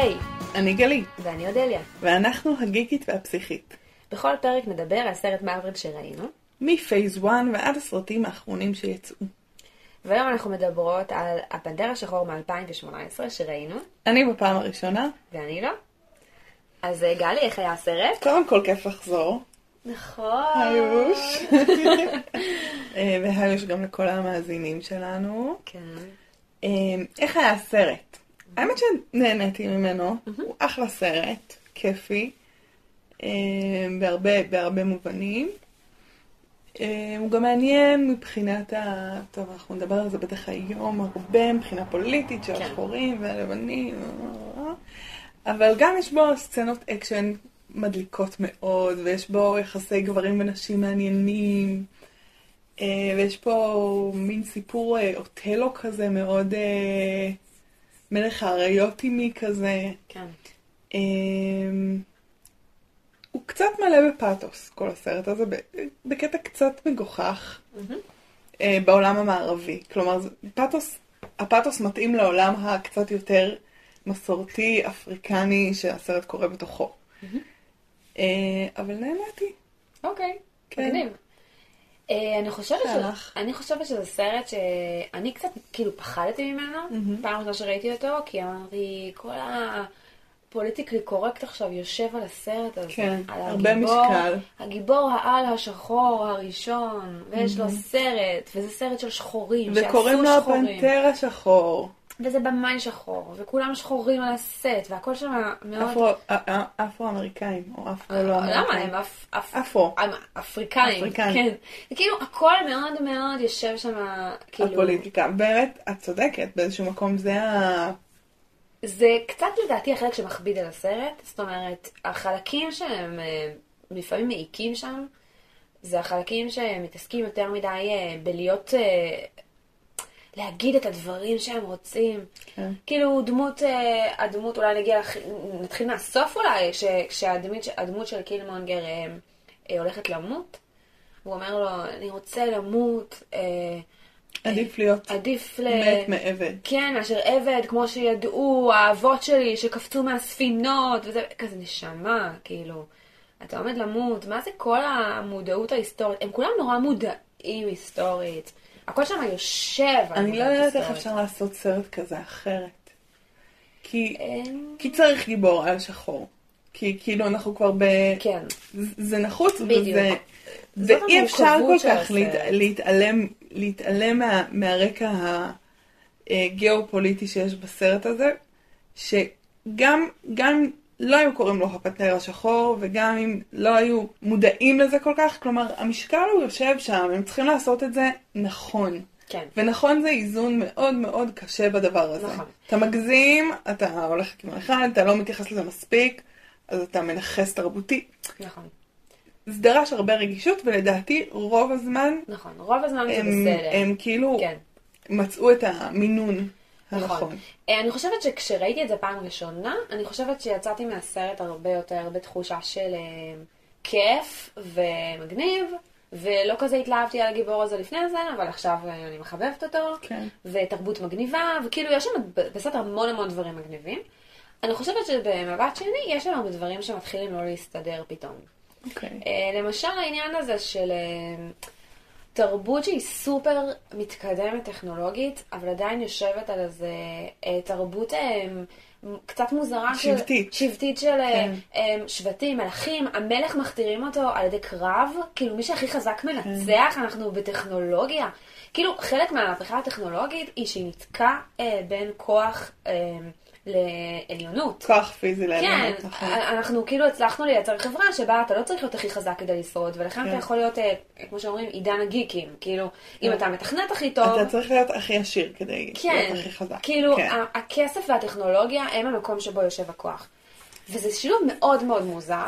היי, אני גלי, ואני אודליה. ואנחנו הגיקית והפסיכית. בכל פרק נדבר על סרט מארוול שראינו, מפייס 1 ועד הסרטים האחרונים שיצאו. והיום אנחנו מדברות על הפנתר השחור מ-2018 שראינו, אני בפעם הראשונה, ואני לא. אז אה, גלי, איך היה הסרט? קודם כל כיף לחזור. נכון. היוש. אה, והיוש גם לכל המאזינים שלנו. כן. אה, איך היה הסרט? האמת שנהניתי ממנו, הוא אחלה סרט, כיפי, אה, בהרבה, בהרבה מובנים. אה, הוא גם מעניין מבחינת ה... טוב, אנחנו נדבר על זה בטח היום הרבה, מבחינה פוליטית של כן. השחורים והלבנים, אבל גם יש בו סצנות אקשן מדליקות מאוד, ויש בו יחסי גברים ונשים מעניינים, אה, ויש פה מין סיפור אה, אוטלו כזה מאוד אה, מלך האריות עימי כזה. כן. אמ, הוא קצת מלא בפאתוס, כל הסרט הזה, בקטע קצת מגוחך אה, בעולם המערבי. כלומר, פאתוס, הפאתוס מתאים לעולם הקצת יותר מסורתי, אפריקני, שהסרט קורה בתוכו. אה, אבל נהניתי. אוקיי, כן. מגניב. אה, אני חושבת, ש... הלך. אני חושבת שזה סרט שאני קצת כאילו פחדתי ממנו, פעם ראשונה שראיתי אותו, כי אמרתי, כל הפוליטיקלי קורקט עכשיו יושב על הסרט הזה. כן, על הרבה הגיבור- משקל. הגיבור העל השחור הראשון, ויש לו סרט, וזה סרט של שחורים, וקוראים לו שעשו שחורים. הפנתר השחור. וזה במאי שחור, וכולם שחורים על הסט, והכל שם מאוד... אפרו- אפרו-אמריקאים, או אפרו לא למה אמריקאים. הם אפ- אפ- אפרו. אפריקאים, אפריקאים. כן. וכאילו הכל מאוד מאוד יושב שם, כאילו, הפוליטיקה. באמת, את צודקת, באיזשהו מקום זה ה... זה קצת לדעתי החלק שמכביד על הסרט, זאת אומרת, החלקים שהם אה, לפעמים מעיקים שם, זה החלקים שמתעסקים יותר מדי אה, בלהיות, אה, להגיד את הדברים שהם רוצים. כן. כאילו דמות, אה, הדמות, אולי נגיע, נתחיל מהסוף אולי, ש- כשהדמות הדמות של קילמונגר אה, אה, הולכת למות, הוא אומר לו, אני רוצה למות, עדיף להיות עדיף ל... מת מעבד. כן, מאשר עבד, כמו שידעו האבות שלי שקפצו מהספינות, וזה כזה נשמה, כאילו. אתה עומד למות, מה זה כל המודעות ההיסטורית? הם כולם נורא מודעים היסטורית. הכל שם יושב אני לא יודעת איך. אפשר לעשות סרט כזה אחרת. כי, כי צריך גיבור על שחור. כי כאילו אנחנו כבר ב... כן. זה נחוץ, בדיוק. וזה... ואי אפשר כל כך להת. להתעלם, להתעלם מה, מהרקע הגיאופוליטי שיש בסרט הזה, שגם גם לא היו קוראים לו הפנתר השחור, וגם אם לא היו מודעים לזה כל כך, כלומר, המשקל הוא יושב שם, הם צריכים לעשות את זה נכון. כן. ונכון זה איזון מאוד מאוד קשה בדבר הזה. נכון. אתה מגזים, אתה הולך לכיוון אחד, אתה לא מתייחס לזה מספיק, אז אתה מנכס תרבותי. נכון. זה דרש הרבה רגישות, ולדעתי רוב הזמן נכון. רוב הזמן זה הם, בסדר. הם כאילו כן. מצאו את המינון. נכון. אה, אני חושבת שכשראיתי את זה פעם ראשונה, אני חושבת שיצאתי מהסרט הרבה יותר בתחושה של אה, כיף ומגניב, ולא כזה התלהבתי על הגיבור הזה לפני זה, אבל עכשיו אה, אני מחבבת אותו, כן. ותרבות מגניבה, וכאילו יש שם ב- בסרט המון המון דברים מגניבים. אני חושבת שבמבט שני יש שם הרבה דברים שמתחילים לא להסתדר פתאום. אוקיי. אה, למשל העניין הזה של תרבות שהיא סופר מתקדמת טכנולוגית, אבל עדיין יושבת על איזה אה, תרבות אה, קצת מוזרה. שבטית. של, שבטית של אה, כן. אה, שבטים, מלכים, המלך מכתירים אותו על ידי קרב, כאילו מי שהכי חזק מנצח, אנחנו בטכנולוגיה. כאילו חלק מהמהפכה הטכנולוגית היא שהיא נתקעה אה, בין כוח אה, לעליונות. כוח פיזי כן, לעליונות, נכון. אנחנו כאילו הצלחנו לייצר חברה שבה אתה לא צריך להיות הכי חזק כדי לשרוד, ולכן כן. אתה יכול להיות, אה, כמו שאומרים, עידן הגיקים. כאילו, אם אתה מתכנת הכי טוב, אתה צריך להיות הכי עשיר כדי כן, להיות הכי חזק. כאילו, כן. ה- הכסף והטכנולוגיה הם המקום שבו יושב הכוח. וזה שילוב מאוד מאוד מוזר,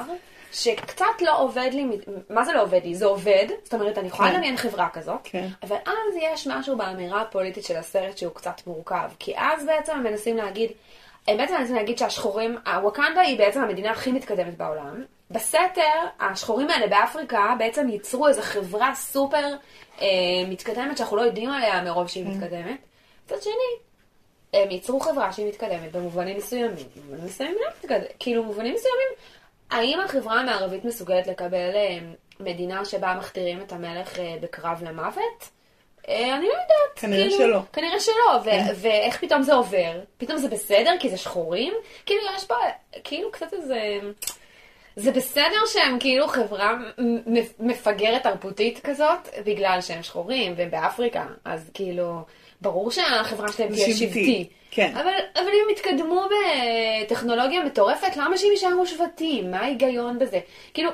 שקצת לא עובד לי, מה זה לא עובד לי? זה עובד, זאת אומרת, אני יכולה כן. לדמיין חברה כזאת, כן. אבל אז יש משהו באמירה הפוליטית של הסרט שהוא קצת מורכב, כי אז בעצם הם מנסים להגיד, בעצם מנסים להגיד שהשחורים, הווקנדה היא בעצם המדינה הכי מתקדמת בעולם. בסתר, השחורים האלה באפריקה בעצם ייצרו איזו חברה סופר אה, מתקדמת שאנחנו לא יודעים עליה מרוב שהיא מתקדמת. מצד שני, הם ייצרו חברה שהיא מתקדמת במובנים מסוימים, במובנים מסוימים לא מתקדמת, כאילו במובנים מסוימים, האם החברה המערבית מסוגלת לקבל אה, מדינה שבה מכתירים את המלך אה, בקרב למוות? אה, אני לא יודעת. כנראה כאילו, שלא. כנראה שלא, ו- כן. ואיך פתאום זה עובר? פתאום זה בסדר כי זה שחורים? כאילו יש פה, כאילו קצת איזה... זה בסדר שהם כאילו חברה מפגרת תרבותית כזאת, בגלל שהם שחורים והם באפריקה, אז כאילו, ברור שהחברה שלהם תהיה שבטי. כן. אבל, אבל אם הם יתקדמו בטכנולוגיה מטורפת, למה שהם יישארו שבטים? מה ההיגיון בזה? כאילו,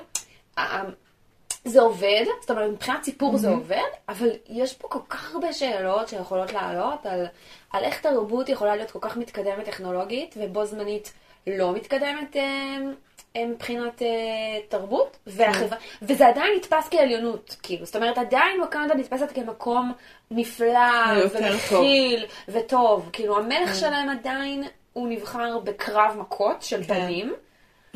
זה עובד, זאת אומרת, מבחינת סיפור זה עובד, אבל יש פה כל כך הרבה שאלות שיכולות לעלות על, על איך תרבות יכולה להיות כל כך מתקדמת טכנולוגית, ובו זמנית לא מתקדמת אה, אה, מבחינת אה, תרבות, והחברה, וזה עדיין נתפס כעליונות, כאילו, זאת אומרת, עדיין ווקנדה נתפסת כמקום נפלא, ומכיל, וטוב, כאילו, המלך שלהם עדיין, הוא נבחר בקרב מכות של כן. בנים.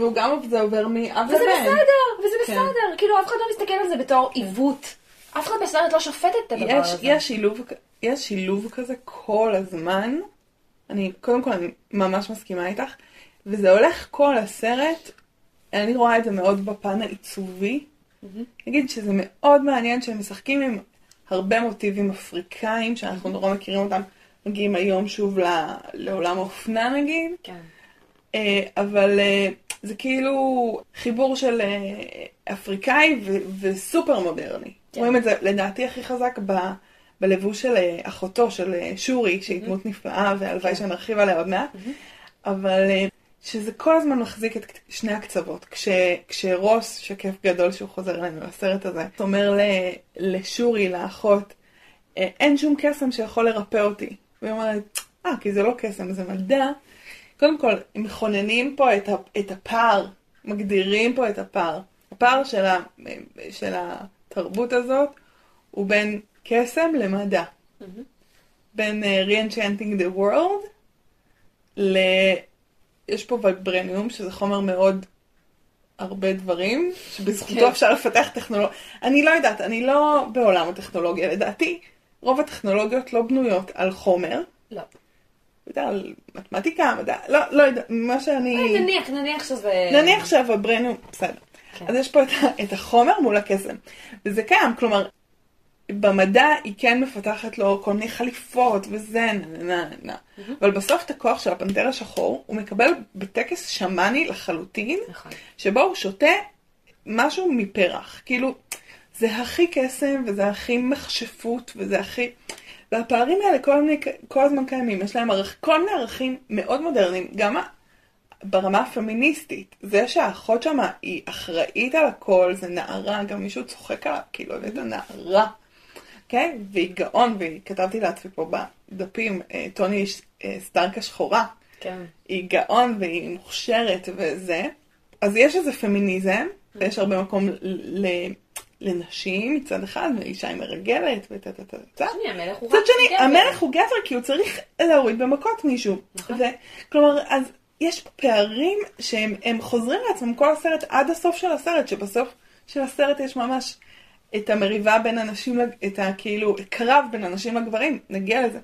והוא גם זה עובר מאב וזה לבן. בסדר, וזה כן. בסדר. כאילו, אף אחד לא מסתכל על זה בתור עיוות. אף אחד בסרט לא שופט את הדבר יש, הזה. יש, שילוב, יש שילוב כזה כל הזמן. אני, קודם כל, אני ממש מסכימה איתך. וזה הולך כל הסרט, אני רואה את זה מאוד בפן העיצובי. נגיד שזה מאוד מעניין שהם משחקים עם הרבה מוטיבים אפריקאים, שאנחנו נורא מכירים אותם, מגיעים היום שוב ל- לעולם האופנה נגיד. כן. אה, אבל אה, זה כאילו חיבור של אה, אפריקאי וסופר מודרני. כן. רואים את זה לדעתי הכי חזק ב- בלבוש של אחותו, של שורי, שהיא דמות נפלאה, והלוואי כן. שנרחיב עליה עוד מעט. אבל אה, שזה כל הזמן מחזיק את שני הקצוות. כש, כשרוס, שכיף גדול שהוא חוזר אלינו לסרט הזה, אומר ל- לשורי, לאחות, אין שום קסם שיכול לרפא אותי. והיא אומרת, אה, כי זה לא קסם, זה מדע. קודם כל, מכוננים פה את, את הפער, מגדירים פה את הפער. הפער של, ה, של התרבות הזאת הוא בין קסם למדע. בין uh, re-enchanting the world ל... יש פה וייברניום, שזה חומר מאוד הרבה דברים, שבזכותו כן. אפשר לפתח טכנולוגיה. אני לא יודעת, אני לא בעולם הטכנולוגיה. לדעתי, רוב הטכנולוגיות לא בנויות על חומר, לא. יודע, על מתמטיקה, מדע, לא, לא יודע, מה שאני... אה, נניח, נניח שזה... נניח שהוויברניום, בסדר. כן. אז יש פה את, את החומר מול הקסם. וזה קיים, כלומר, במדע היא כן מפתחת לו כל מיני חליפות וזה, נה נה נה נה. אבל בסוף את הכוח של הפנתר השחור הוא מקבל בטקס שמאני לחלוטין, נכון. שבו הוא שותה משהו מפרח. כאילו, זה הכי קסם וזה הכי מכשפות וזה הכי... והפערים האלה כל, מיני, כל הזמן קיימים, יש להם ערך, כל מיני ערכים מאוד מודרניים, גם ברמה הפמיניסטית. זה שהאחות שמה היא אחראית על הכל, זה נערה, גם מישהו צוחק עליו, כאילו, את הנערה. כן? והיא גאון, והיא, כתבתי לעצמי פה בדפים, אה, טוני אה, סטארק השחורה. כן. היא גאון והיא מוכשרת וזה. אז יש איזה פמיניזם, ויש הרבה מקום ל- לנשים מצד אחד, ואישה היא מרגלת, וטה טה טה טה. מצד שני. המלך הוא גבר כי הוא צריך להוריד במכות מישהו. נכון. כלומר, אז יש פה פערים שהם הם חוזרים לעצמם כל הסרט עד הסוף של הסרט, שבסוף של הסרט יש ממש את המריבה בין הנשים, לג- את הכאילו, קרב בין הנשים לגברים, נגיע לזה.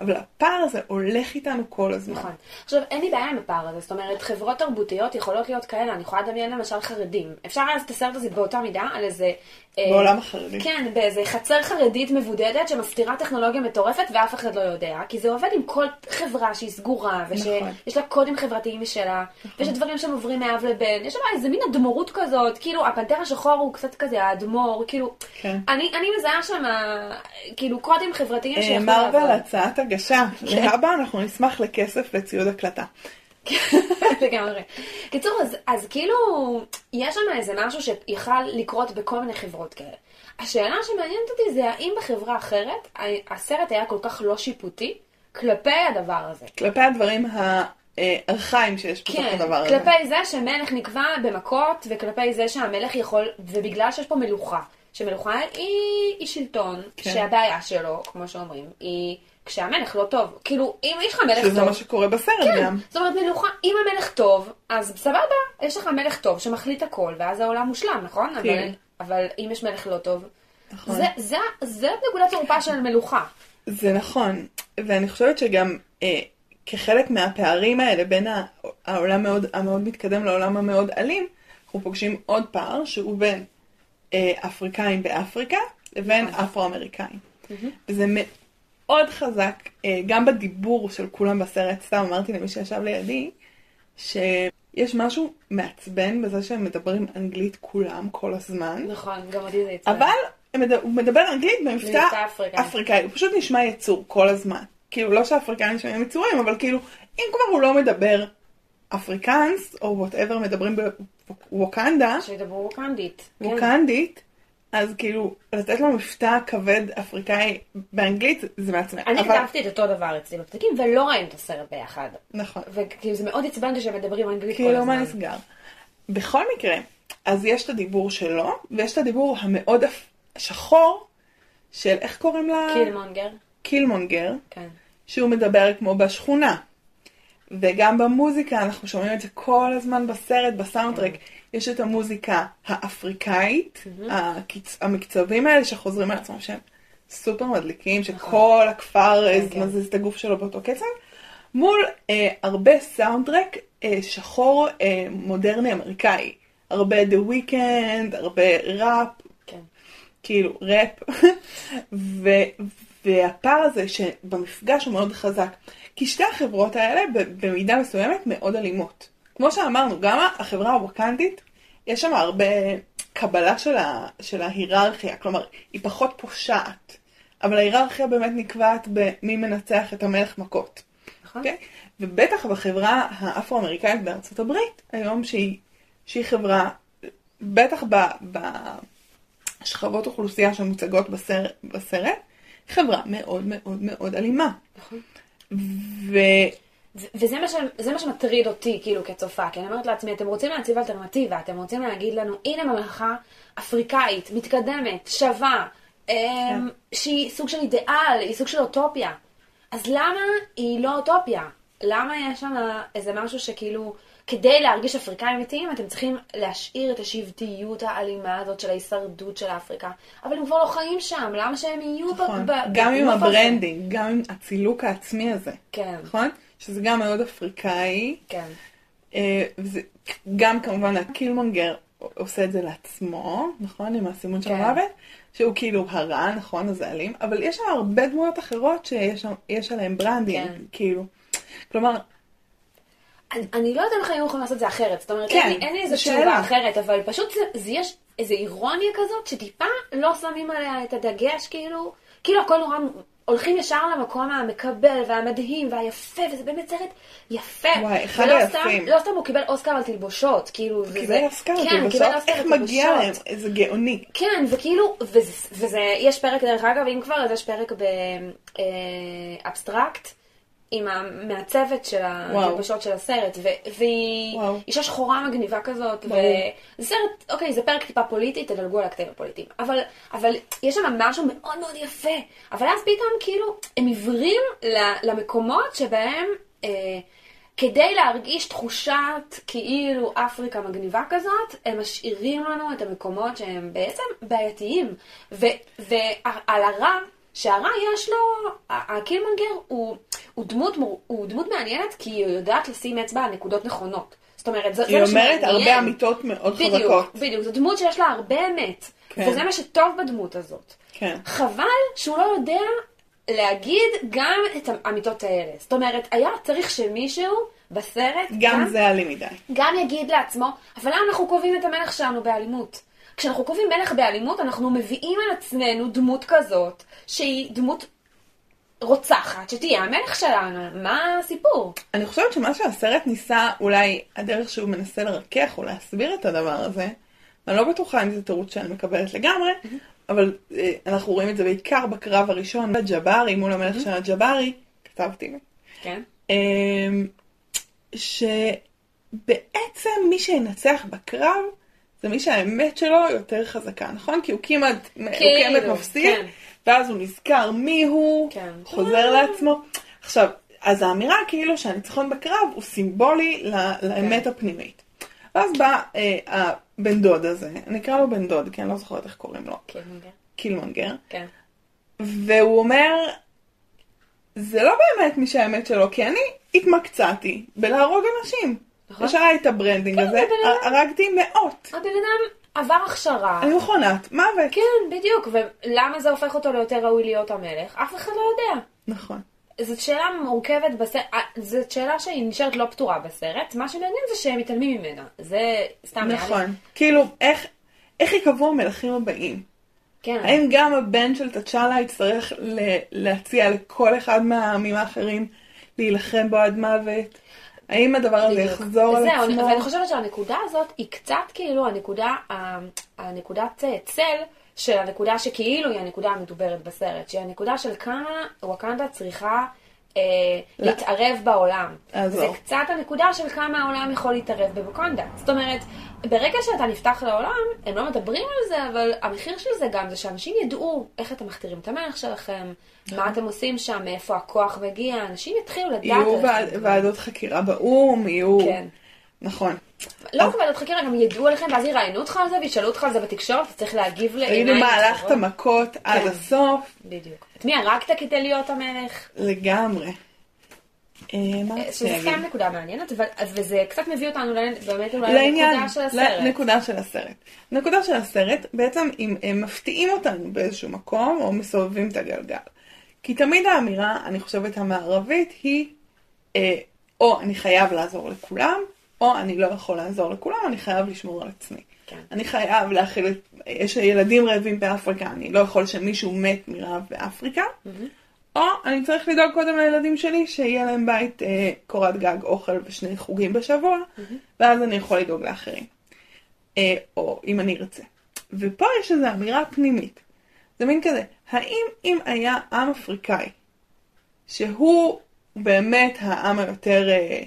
אבל הפער הזה הולך איתנו כל הזמן. נכון. עכשיו, אין לי בעיה עם הפער הזה, זאת אומרת, חברות תרבותיות יכולות להיות כאלה, אני יכולה לדמיין למשל חרדים. אפשר לעשות את הסרט הזה באותה מידה על איזה... אה, בעולם החרדי. כן, באיזה חצר חרדית מבודדת שמסתירה טכנולוגיה מטורפת ואף אחד לא יודע, כי זה עובד עם כל חברה שהיא סגורה, נכון. ושיש לה קודים חברתיים משלה, ויש דברים שהם עוברים מאב לבן, יש שם איזה מין אדמו"רות כזאת, כאילו, הפנתר השחור הוא קצת כזה האדמו"ר, כאילו, כן. אני, אני מזהה שם, כאילו, קודים חברתיים אה, שיכולו מרוויל, הצעת הגשה. כן. להבא אנחנו נשמח לכסף לציוד הקלטה. לגמרי. קיצור, אז, אז כאילו, יש שם איזה משהו שיכל לקרות בכל מיני חברות כאלה. השאלה שמעניינת אותי זה האם בחברה אחרת ה- הסרט היה כל כך לא שיפוטי כלפי הדבר הזה. כלפי הדברים הארכאיים שיש בתוך כן, הדבר הזה. כלפי זה שמלך נקבע במכות, וכלפי זה שהמלך יכול, ובגלל שיש פה מלוכה, שמלוכה היא, היא שלטון, כן. שהבעיה שלו, כמו שאומרים, היא כשהמלך לא טוב. כאילו, אם יש לך מלך שזה טוב, מה שקורה בסרט כן, גם. זאת אומרת מלוכה, אם המלך טוב, אז סבבה, יש לך מלך טוב שמחליט הכל, ואז העולם מושלם, נכון? אבל, כן. אבל אם יש מלך לא טוב, נכון. זה, זה, זה נקודת תורפה של מלוכה. זה נכון, ואני חושבת שגם אה, כחלק מהפערים האלה בין העולם מאוד, המאוד מתקדם לעולם המאוד אלים, אנחנו פוגשים עוד פער שהוא בין אה, אפריקאים באפריקה לבין נכון. אפרו-אמריקאים. וזה מאוד חזק, אה, גם בדיבור של כולם בסרט, סתם אמרתי למי שישב לידי, שיש משהו מעצבן בזה שהם מדברים אנגלית כולם כל הזמן, נכון, גם אותי זה יצא. אבל הוא מדבר אנגלית במבטא במבטא אפריקאי. אפריקאי, הוא פשוט נשמע יצור כל הזמן. כאילו, לא שאפריקאים נשמעים יצורים, אבל כאילו, אם כבר הוא לא מדבר אפריקאנס, או whatever מדברים בווקנדה, שידברו ווקנדית. כן. ווקנדית, אז כאילו, לתת לו מבטא כבד אפריקאי באנגלית, זה מעצבן. אני אבל- כתבתי את אותו דבר אצלי בפתקים, ולא ראינו את הסרט ביחד. נכון. וכאילו זה מאוד עצבן אותי שהם מדברים אנגלית כל כאילו, מה הזמן. נסגר? בכל מקרה, אז יש את הדיבור שלו, ויש את הדיבור המאוד שחור, של איך קוראים לה? קילמונגר. קילמונגר, כן. שהוא מדבר כמו בשכונה. וגם במוזיקה, אנחנו שומעים את זה כל הזמן בסרט, בסאונדטרק. יש את המוזיקה האפריקאית, הקיצ... המקצבים האלה שחוזרים על עצמם, שהם סופר מדליקים, שכל הכפר אה, כן. מזיז את הגוף שלו באותו קצב, מול אה, הרבה סאונדטרק אה, שחור אה, מודרני אמריקאי. הרבה The Weeknd, הרבה ראפ, כן. כאילו ראפ, ו, והפער הזה שבמפגש הוא מאוד חזק. כי שתי החברות האלה במידה מסוימת מאוד אלימות. כמו שאמרנו, גם החברה הווקנדית, יש שם הרבה קבלה של, ה, של ההיררכיה, כלומר, היא פחות פושעת, אבל ההיררכיה באמת נקבעת במי מנצח את המלך מכות. נכון. אוקיי? ובטח בחברה האפרו-אמריקאית בארצות הברית, היום שהיא, שהיא חברה, בטח ב- בשכבות אוכלוסייה שמוצגות בסרט, בסרט, חברה מאוד מאוד מאוד אלימה. נכון. ו... וזה מה, ש... זה מה שמטריד אותי, כאילו, כצופה, כי אני אומרת לעצמי, אתם רוצים להציב אלטרנטיבה, אתם רוצים להגיד לנו, הנה ממלכה אפריקאית, מתקדמת, שווה, אמ, שהיא סוג של אידיאל, היא סוג של אוטופיה. אז למה היא לא אוטופיה? למה יש שם איזה משהו שכאילו, כדי להרגיש אפריקאים אמיתיים, אתם צריכים להשאיר את השבטיות האלימה הזאת של ההישרדות של אפריקה. אבל הם כבר לא חיים שם, למה שהם יהיו ב- נכון, ב- גם עם בגוף הזה? ה branding, גם עם הצילוק העצמי הזה, כן, נכון? שזה גם מאוד אפריקאי, כן. אה, וזה גם כמובן הקילמונגר עושה את זה לעצמו, נכון? עם הסימון של כן. המוות, שהוא כאילו הרע, נכון? אז זה אלים, אבל יש שם הרבה דמויות אחרות שיש עליהן branding, כן. כאילו. כלומר, אני, אני לא יודעת אם היו יכולים לעשות את זה אחרת, זאת אומרת, כן, אין, אין לי איזה זו תשובה שאלה. אחרת, אבל פשוט זה, זה יש איזו אירוניה כזאת, שטיפה לא שמים עליה את הדגש, כאילו, כאילו הכל נורא, הולכים ישר למקום המקבל והמדהים והיפה, וזה באמת סרט יפה. וואי, אחד היפים. לא סתם הוא קיבל אוסקר על תלבושות, כאילו, זה... קיבל זה- אסקר, כן, כאילו, קיבל בסוף אוסקר איך על מגיע להם? תלבושות. איזה גאוני. כן, וכאילו, וזה, וזה, יש פרק דרך אגב, אם כבר, אז יש פרק באבסטרקט, עם המעצבת של. התלבשות של הסרט, והיא וואו. אישה שחורה מגניבה כזאת. וזה סרט, אוקיי, זה פרק טיפה פוליטי, תדלגו על הקטעים הפוליטיים, אבל, אבל יש שם משהו מאוד מאוד יפה, אבל אז פתאום כאילו, הם עיוורים למקומות שבהם, אה, כדי להרגיש תחושת כאילו אפריקה מגניבה כזאת, הם משאירים לנו את המקומות שהם בעצם בעייתיים. ועל הרע, שהרע יש לו, ה- הקילמונגר הוא, הוא, דמות, הוא דמות מעניינת כי היא יודעת לשים אצבע על נקודות נכונות. זאת אומרת, זה, היא זה מה אומרת שמעניין. הרבה אמיתות מאוד בדיוק, חזקות. בדיוק, זו דמות שיש לה הרבה אמת. כן. וזה מה שטוב בדמות הזאת. כן. חבל שהוא לא יודע להגיד גם את האמיתות האלה. זאת אומרת, היה צריך שמישהו בסרט גם זה אלים מדי. גם יגיד לעצמו, אבל למה אנחנו קובעים את המלך שלנו באלימות? כשאנחנו קובעים מלך באלימות, אנחנו מביאים על עצמנו דמות כזאת, שהיא דמות רוצחת, שתהיה המלך שלנו. מה הסיפור? אני חושבת שמה שהסרט ניסה, אולי הדרך שהוא מנסה לרכך או להסביר את הדבר הזה, אני לא בטוחה אם זה תירוץ שאני מקבלת לגמרי, אבל אה, אנחנו רואים את זה בעיקר בקרב הראשון, בג'בארי מול המלך של הג'בארי, כתבתי, כן. אמ, שבעצם מי שינצח בקרב זה מי שהאמת שלו יותר חזקה, נכון? כי הוא כמעט, הוא כמעט מפסיד, כן. ואז הוא נזכר מי הוא, כן. חוזר לעצמו. עכשיו, אז האמירה כאילו שהניצחון בקרב הוא סימבולי ל- לאמת כן. הפנימית. ואז בא אה, הבן דוד הזה, אני אקרא לו בן דוד, כי אני לא זוכרת איך קוראים לו, קילמונגר. קילמונגר, כן. והוא אומר, זה לא באמת מי שהאמת שלו, כי אני התמקצעתי בלהרוג אנשים. נכון. יש עליי את ה branding כן, הזה, הבן אדם- הרגתי מאות. הבן אדם עבר הכשרה. אני מכונת מוות. כן, בדיוק. ולמה זה הופך אותו ליותר ראוי להיות המלך? אף אחד לא יודע. נכון. זאת שאלה מורכבת בסרט, זאת שאלה שהיא נשארת לא פתורה בסרט, מה שמעניין זה שהם מתעלמים ממנה. זה סתם נראה לי- נכון. כאילו, איך, איך ייקבעו המלכים הבאים? כן. האם גם הבן של תצ'אלה יצטרך ל- להציע לכל אחד מהעמים האחרים להילחם בו עד מוות? האם הדבר הזה. יחזור על עצמו? ואני חושבת שהנקודה הזאת היא קצת כאילו הנקודה, הנקודת אה, צל של הנקודה שכאילו היא הנקודה המדוברת בסרט, שהיא הנקודה של כמה ווקנדה צריכה לא. להתערב בעולם. אז זה לא. קצת הנקודה של כמה העולם יכול להתערב בווקנדה. זאת אומרת, ברגע שאתה נפתח לעולם, הם לא מדברים על זה, אבל המחיר של זה גם זה שאנשים ידעו איך אתם מכתירים את המלך שלכם, מה אתם עושים שם, מאיפה הכוח מגיע, אנשים יתחילו לדעת יהיו ועד-. ועדות חקירה באו"ם, יהיו... כן. נכון. לא רק ועדות חקירה, גם ידעו עליכם, ואז יראיינו אותך על זה וישאלו אותך על זה בתקשורת, אתה צריך להגיב לעיניים. תגידו מה, הלכת. מכות עד כן. הסוף? בדיוק. את מי הרגת כדי להיות המלך? לגמרי. אה, שזה? סתם נקודה מעניינת, וזה קצת מביא אותנו באמת אולי לנקודה של הסרט. לנקודה של הסרט. נקודה של הסרט, בעצם אם הם מפתיעים אותנו באיזשהו מקום, או מסובבים את הגלגל. כי תמיד האמירה, אני חושבת, המערבית היא, אה, או אני חייב לעזור לכולם, או אני לא יכול לעזור לכולם, אני חייב לשמור על עצמי. כן. אני חייב להכיל את, יש ילדים רעבים באפריקה, אני לא יכול שמישהו מת מרעב באפריקה, או אני צריך לדאוג קודם לילדים שלי, שיהיה להם בית, אה, קורת גג, אוכל ושני חוגים בשבוע, ואז אני יכול לדאוג לאחרים. אה, או אם אני ארצה. ופה יש איזו אמירה פנימית. זה מין כזה, האם אם היה עם אפריקאי, שהוא באמת העם היותר אה,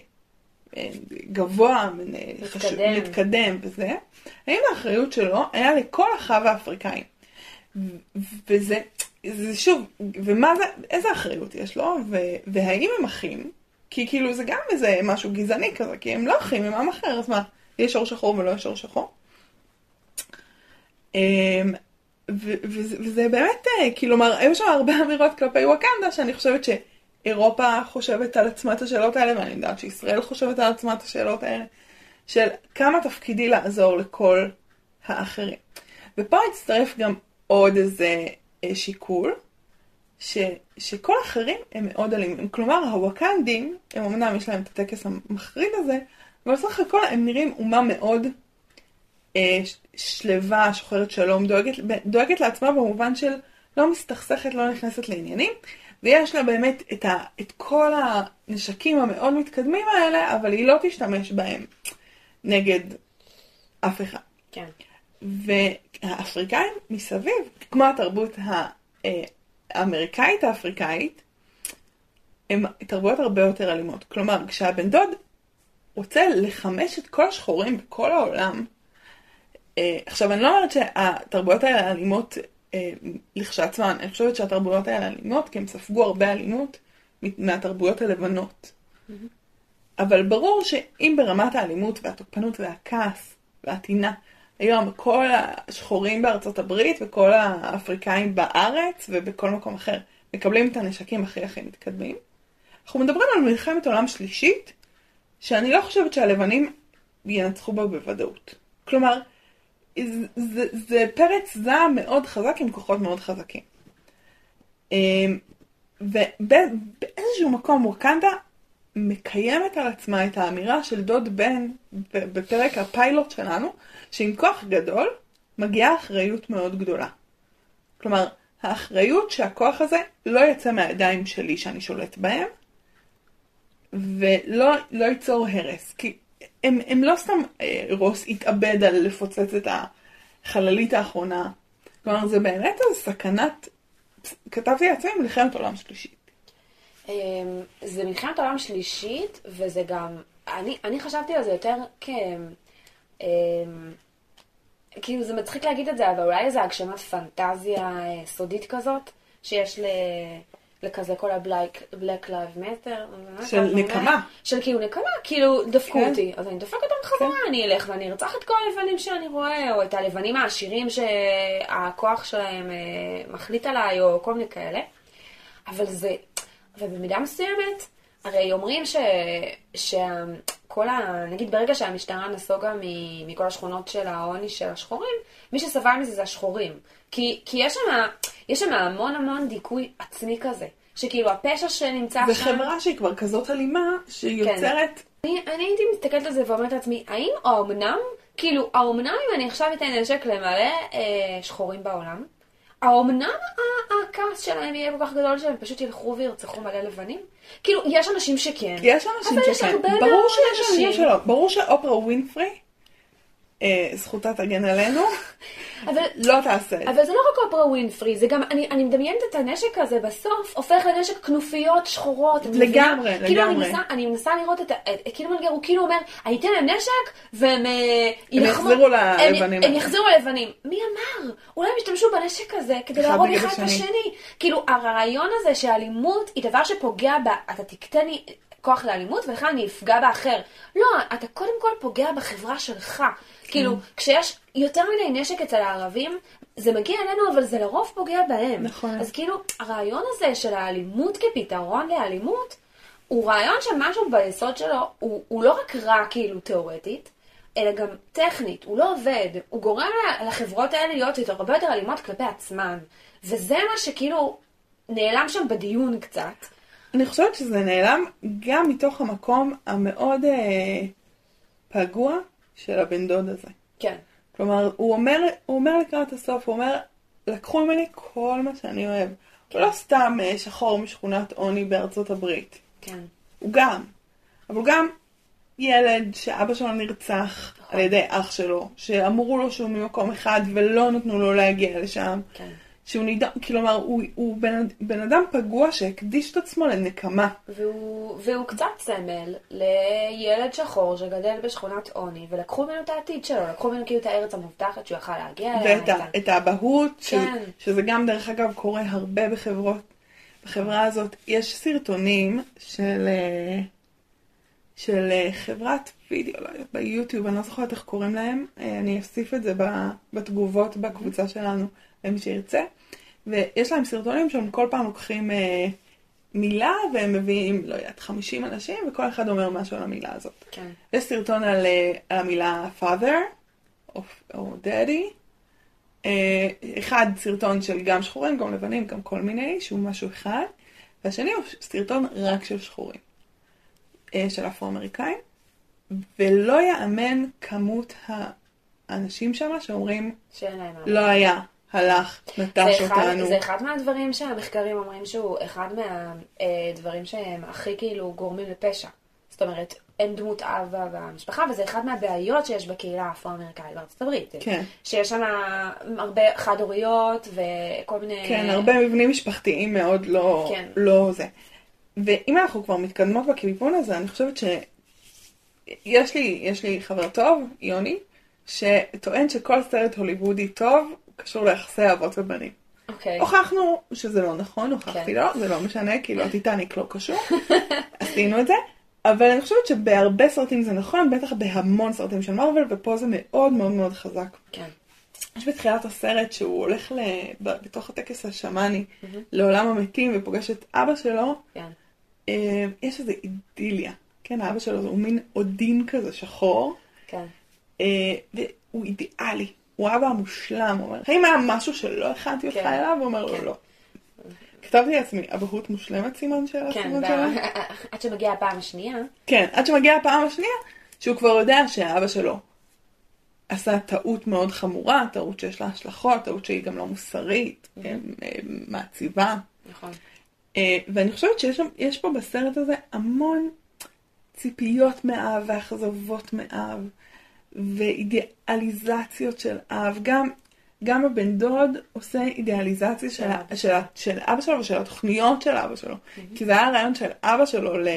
גבוה, חשוב- מתקדם. מתקדם וזה, האם האחריות שלו היה לכל אחיו האפריקאים? וזה, זה שוב, ומה זה, איזה אחריות יש לו, ו, והאם הם אחים? כי כאילו זה גם איזה משהו גזעני כזה, כי הם לא אחים, הם עם אחר, אז מה, יש אור שחור ולא יש אור שחור? אמ, וזה באמת, אה, כלומר, היו שם הרבה אמירות כלפי ווקנדה, שאני חושבת שאירופה חושבת על עצמה את השאלות האלה, ואני יודעת שישראל חושבת על עצמה את השאלות האלה, של כמה תפקידי לעזור לכל האחרים. ופה הצטרף גם עוד איזה אה, שיקול, ש, שכל האחרים הם מאוד אלימים. כלומר, הווקנדים, הם אמנם יש להם את הטקס המחריד הזה, אבל בסך הכל הם נראים אומה מאוד אה, שלווה, שוחרת שלום, דואגת, דואגת לעצמה במובן של לא מסתכסכת, לא נכנסת לעניינים, ויש לה באמת את, ה, את כל הנשקים המאוד מתקדמים האלה, אבל היא לא תשתמש בהם נגד אף אחד. כן. והאפריקאים מסביב, כמו התרבות אה, האמריקאית האפריקאית, הן תרבויות הרבה יותר אלימות. כלומר, כשהבן דוד רוצה לחמש את כל השחורים בכל העולם, אה, עכשיו אני לא אומרת שהתרבויות האלה אלימות אה, לכשעצמן, אני חושבת שהתרבויות האלה אלימות כי הם ספגו הרבה אלימות מהתרבויות הלבנות. אבל ברור שאם ברמת האלימות והתוקפנות והכעס והטינה, היום כל השחורים בארצות הברית וכל האפריקאים בארץ ובכל מקום אחר מקבלים את הנשקים הכי הכי מתקדמים. אנחנו מדברים על מלחמת עולם שלישית, שאני לא חושבת שהלבנים ינצחו בה בוודאות. כלומר, זה, זה, זה פרץ זעם מאוד חזק עם כוחות מאוד חזקים. אמ, ובאיזשהו מקום ווקנדה מקיימת על עצמה את האמירה של דוד בן בפרק הפיילוט שלנו, שעם כוח גדול מגיעה אחריות מאוד גדולה. כלומר, האחריות שהכוח הזה לא יצא מהידיים שלי שאני שולט בהם, ולא לא ייצור הרס. כי הם, הם לא סתם אה, רוס התאבד על לפוצץ את החללית האחרונה. כלומר, זה באמת איזו סכנת, כתבתי לעצמי מלחמת עולם שלישית. אמ, זה מלחמת עולם שלישית, וזה גם, אני, אני חשבתי על זה יותר כ... אמ, כאילו זה מצחיק להגיד את זה, אבל אולי איזו הגשמת פנטזיה אה, סודית כזאת, שיש ל... לכזה כל ה-Black Lives Matter. של נקמה. של כאילו נקמה, כאילו דפקו כן. אותי, אז אני דופק אותם חזרה, אני אלך ואני ארצח את כל הלבנים שאני רואה, או את הלבנים העשירים שהכוח שלהם אה, מחליט עליי, או כל מיני כאלה. אבל זה, ובמידה מסוימת, הרי אומרים ש... שכל ה... נגיד ברגע שהמשטרה נסוגה מ... מכל השכונות של העוני של השחורים, מי שסבל מזה זה השחורים. כי, כי יש שם יש שם המון המון דיכוי עצמי כזה. שכאילו הפשע שנמצא שם... וחברה שהיא כבר כזאת אלימה, שהיא כן. יוצרת... אני, אני הייתי מסתכלת על זה ואומרת לעצמי, האם האומנם, כאילו, האומנם אם אני עכשיו אתן נשק למלא אה, שחורים בעולם, האומנם הכעס שלהם יהיה כל כך גדול שהם פשוט ילכו וירצחו מלא לבנים? כאילו, יש אנשים שכן. יש אנשים שכן. ברור שיש אנשים אנשים. שלא. ברור שאופרה ווינפרי, אה, זכותה תגן עלינו, אבל, לא תעשה את זה. אבל זה לא רק אופרה ווינפרי, זה גם, אני, אני מדמיינת את הנשק הזה בסוף, הופך לנשק כנופיות שחורות. את מבינה? לגמרי, כאילו אני לגמרי. מנסה, אני מנסה לראות את ה... את- כאילו מנגר, הוא כאילו אומר, אני אתן להם נשק, והם אה, יילחמו- יחזרו הם- ללבנים. הם יחזרו ללבנים. מי אמר? אולי הם ישתמשו בנשק הזה כדי להרוג אחד את השני. השני. כאילו, הרעיון הזה שאלימות היא דבר שפוגע ב... אתה תקטן לי כוח לאלימות, ולכן אני אפגע באחר. לא, אתה קודם כל פוגע בחברה שלך. כאילו, כשיש יותר מדי נשק אצל הערבים, זה מגיע אלינו, אבל זה לרוב פוגע בהם. נכון. אז כאילו, הרעיון הזה של האלימות כפתרון לאלימות, הוא רעיון שמשהו ביסוד שלו, הוא, הוא לא רק רע כאילו תיאורטית, אלא גם טכנית, הוא לא עובד, הוא גורם לחברות האלה להיות יותר, הרבה יותר אלימות כלפי עצמן. וזה מה שכאילו נעלם שם בדיון קצת. אני חושבת שזה נעלם גם מתוך המקום המאוד אה, פגוע של הבן דוד הזה. כן. כלומר, הוא אומר, הוא אומר לקראת הסוף, הוא אומר, לקחו ממני כל מה שאני אוהב. הוא לא סתם אה, שחור משכונת עוני בארצות הברית. כן. הוא גם. אבל הוא גם ילד שאבא שלו נרצח על ידי אח שלו, שאמרו לו שהוא ממקום אחד ולא נתנו לו להגיע לשם. כן. שהוא נידון, כלומר, הוא, הוא בן, בן אדם פגוע שהקדיש את עצמו לנקמה. והוא, והוא קצת סמל לילד שחור שגדל בשכונת עוני, ולקחו ממנו את העתיד שלו, לקחו ממנו כאילו את הארץ המובטחת שהוא יכל להגיע אליה. ואת ה, את האבהות, כן. שזה גם דרך אגב קורה הרבה בחברות, בחברה הזאת. יש סרטונים של, אה, של אה, חברת וידאו, לא יודעת, ביוטיוב, אני לא זוכרת איך קוראים להם, אה, אני אוסיף את זה בתגובות בקבוצה שלנו למי שירצה. ויש להם סרטונים שהם כל פעם לוקחים אה, מילה והם מביאים, לא יודעת, 50 אנשים וכל אחד אומר משהו על המילה הזאת. כן. יש סרטון על, אה, על המילה father או, או daddy. אה, אחד סרטון של גם שחורים, גם לבנים, גם כל מיני, שהוא משהו אחד. והשני הוא סרטון רק של שחורים, אה, של אפרו-אמריקאים. ולא יאמן כמות האנשים שם שאומרים, שאין להם מה. לא היה, הלך, נטש זה אחד, אותנו. זה אחד מהדברים שהמחקרים אומרים שהוא אחד מהדברים שהם הכי כאילו גורמים לפשע. זאת אומרת, אין דמות אב במשפחה, וזה אחד מהבעיות שיש בקהילה האפרו-אמריקאית בארצות הברית. כן. שיש שם הרבה חד-הוריות וכל מיני... כן, הרבה מבנים משפחתיים מאוד לא, כן. לא זה. ואם אנחנו כבר מתקדמות בכיוון הזה, אני חושבת שיש לי, יש לי חבר טוב, יוני, שטוען שכל סרט הוליוודי טוב קשור ליחסי אבות ובנים. אוקיי. הוכחנו שזה לא נכון, הוכחתי כן. לא, זה לא משנה, כאילו הטיטניק לא קשור, עשינו את זה. אבל אני חושבת שבהרבה סרטים זה נכון, בטח בהמון סרטים של מארוול, ופה זה מאוד מאוד מאוד חזק. כן. יש בתחילת הסרט שהוא הולך ל... בתוך הטקס השמאני לעולם המתים ופוגש את אבא שלו, כן. אה, יש איזו אידיליה. כן, האבא שלו הוא מין אודין כזה שחור, כן. אה, והוא אידיאלי. הוא האבא המושלם, הוא אומר, האם היה משהו שלא הכנתי אותך כן. אליו? הוא אומר לו, כן. לא. כתבתי לעצמי, אבהות מושלמת סימן שאלה? כן? עד שמגיעה הפעם השנייה, כן, עד שמגיעה הפעם השנייה, שהוא כבר יודע שהאבא שלו עשה טעות מאוד חמורה, טעות שיש לה השלכות, טעות שהיא גם לא מוסרית, כן, אה, מעציבה. נכון. אה, ואני חושבת שיש פה בסרט הזה המון ציפיות מאב ואכזבות מאב, ואידיאליזציות של אב. גם, גם הבן דוד עושה אידיאליזציה של, ה- של, ה- של אבא שלו ושל התוכניות של אבא שלו. כי זה היה הרעיון של אבא שלו ל...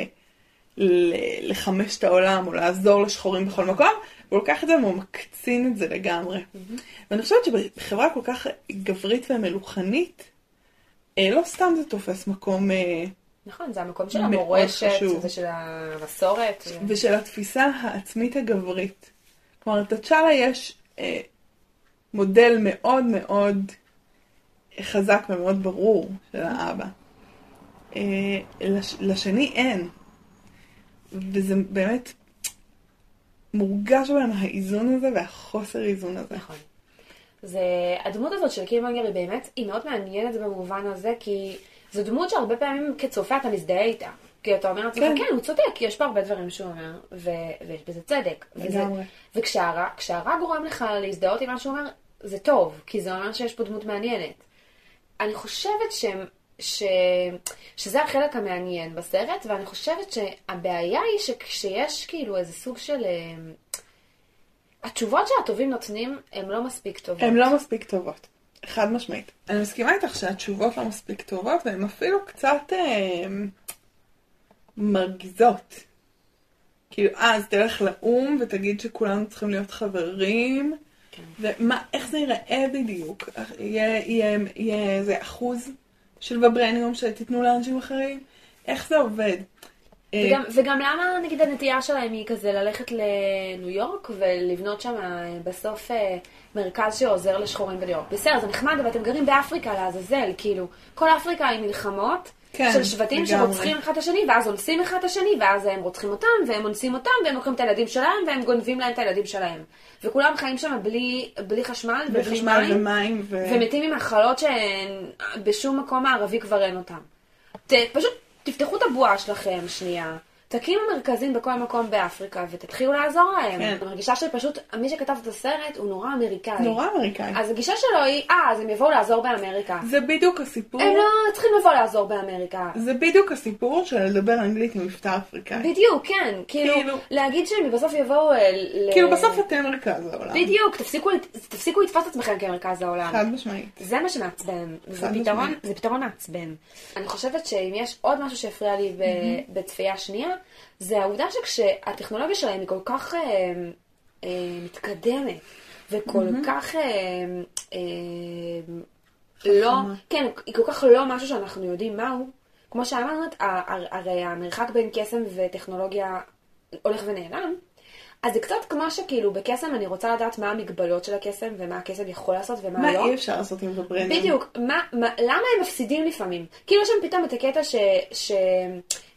ל- לחמש את העולם או לעזור לשחורים בכל מקום, והוא לוקח את זה והוא מקצין את זה לגמרי. ואני חושבת שבחברה כל כך גברית ומלוכנית, אה, לא סתם זה תופס מקום, אה, נכון, זה המקום של המורשת. זה של המסורת. ושל התפיסה העצמית הגברית. כלומר, לתצ'אלה יש אה, מודל מאוד מאוד חזק ומאוד ברור של האבא. אה, לש, לשני אין. וזה באמת מורגש בהם האיזון הזה והחוסר איזון הזה. נכון. זה, הדמות הזאת של קילמונגר היא באמת, היא מאוד מעניינת במובן הזה, כי זו דמות שהרבה פעמים כצופה אתה מזדהה איתה. כי אתה אומר לעצמך, כן. כן, הוא צודק, יש פה הרבה דברים שהוא אומר, ו- ויש בזה צדק. וזה- לגמרי. וכשהרע כשהרע גורם לך להזדהות עם מה שהוא אומר, זה טוב, כי זה אומר שיש פה דמות מעניינת. אני חושבת ש... ש... שזה החלק המעניין בסרט, ואני חושבת שהבעיה היא שכשיש כאילו איזה סוג של... אה, התשובות שהטובים נותנים הן לא מספיק טובות. הן לא מספיק טובות, חד משמעית. אני מסכימה איתך שהתשובות לא מספיק טובות, והן אפילו קצת אה, מרגיזות. כאילו, אה, אז תלך לאו"ם ותגיד שכולנו צריכים להיות חברים, כן. ומה, איך זה ייראה בדיוק? יהיה, יהיה, יהיה איזה אחוז של וברניום שתיתנו לאנשים אחרים? איך זה עובד? אה, וגם, וגם למה נגיד הנטייה שלהם היא כזה ללכת לניו יורק ולבנות שם אה, בסוף מרכז שעוזר לשחורים בניו יורק. בסדר, זה נחמד, אבל אתם גרים באפריקה לעזאזל, כאילו, כל אפריקה היא מלחמות. כן, של שבטים לגמרי. שרוצחים אחד את השני, ואז אונסים אחד את השני, ואז הם רוצחים אותם, והם אונסים אותם, והם לוקחים את הילדים שלהם, והם גונבים להם את הילדים שלהם. וכולם חיים שם בלי, בלי חשמל ובלי וחשמל מים, ומים ו... ומתים ממחלות שבשום מקום מערבי כבר אין אותם. ת, פשוט תפתחו את הבועה שלכם שנייה, תקימו מרכזים בכל מקום באפריקה ותתחילו לעזור להם. כן. אני מרגישה שפשוט, מי שכתב את הסרט הוא נורא אמריקאי. נורא אמריקאי. אז הגישה שלו היא, אה, אז הם יבואו לעזור באמריקה. זה בדיוק הסיפור. הם לא צריכים לבוא לעזור באמריקה. זה בדיוק הסיפור של לדבר אנגלית עם מבטא אפריקאי. בדיוק, כן. כאילו, כאילו- להגיד שהם בסוף יבואו אה, ל... כאילו בסוף אתם מרכז העולם. בדיוק, תפסיקו, תפסיקו לתפוס את עצמכם כמרכז העולם. חד משמעית. זה מה שמעצבן, זה פתרון. זה פתרון מעצבן. אני חושבת שאם יש עוד משהו שהפריע לי ב- בצפייה שנייה, זה העובדה שכשהטכנולוגיה שלהם היא כל כך אה, אה, מתקדמת, וכל כך אה, אה, לא, כן, היא כל כך לא משהו שאנחנו יודעים מהו. כמו ה- הרי המרחק בין קסם וטכנולוגיה הולך ונעלם. אז זה קצת כמו שכאילו בקסם אני רוצה לדעת מה המגבלות של הקסם ומה הקסם יכול לעשות ומה מה לא. אי אפשר לעשות עם וברניום? בדיוק, מה, מה, למה הם מפסידים לפעמים? כאילו יש שם פתאום את הקטע ש... ש...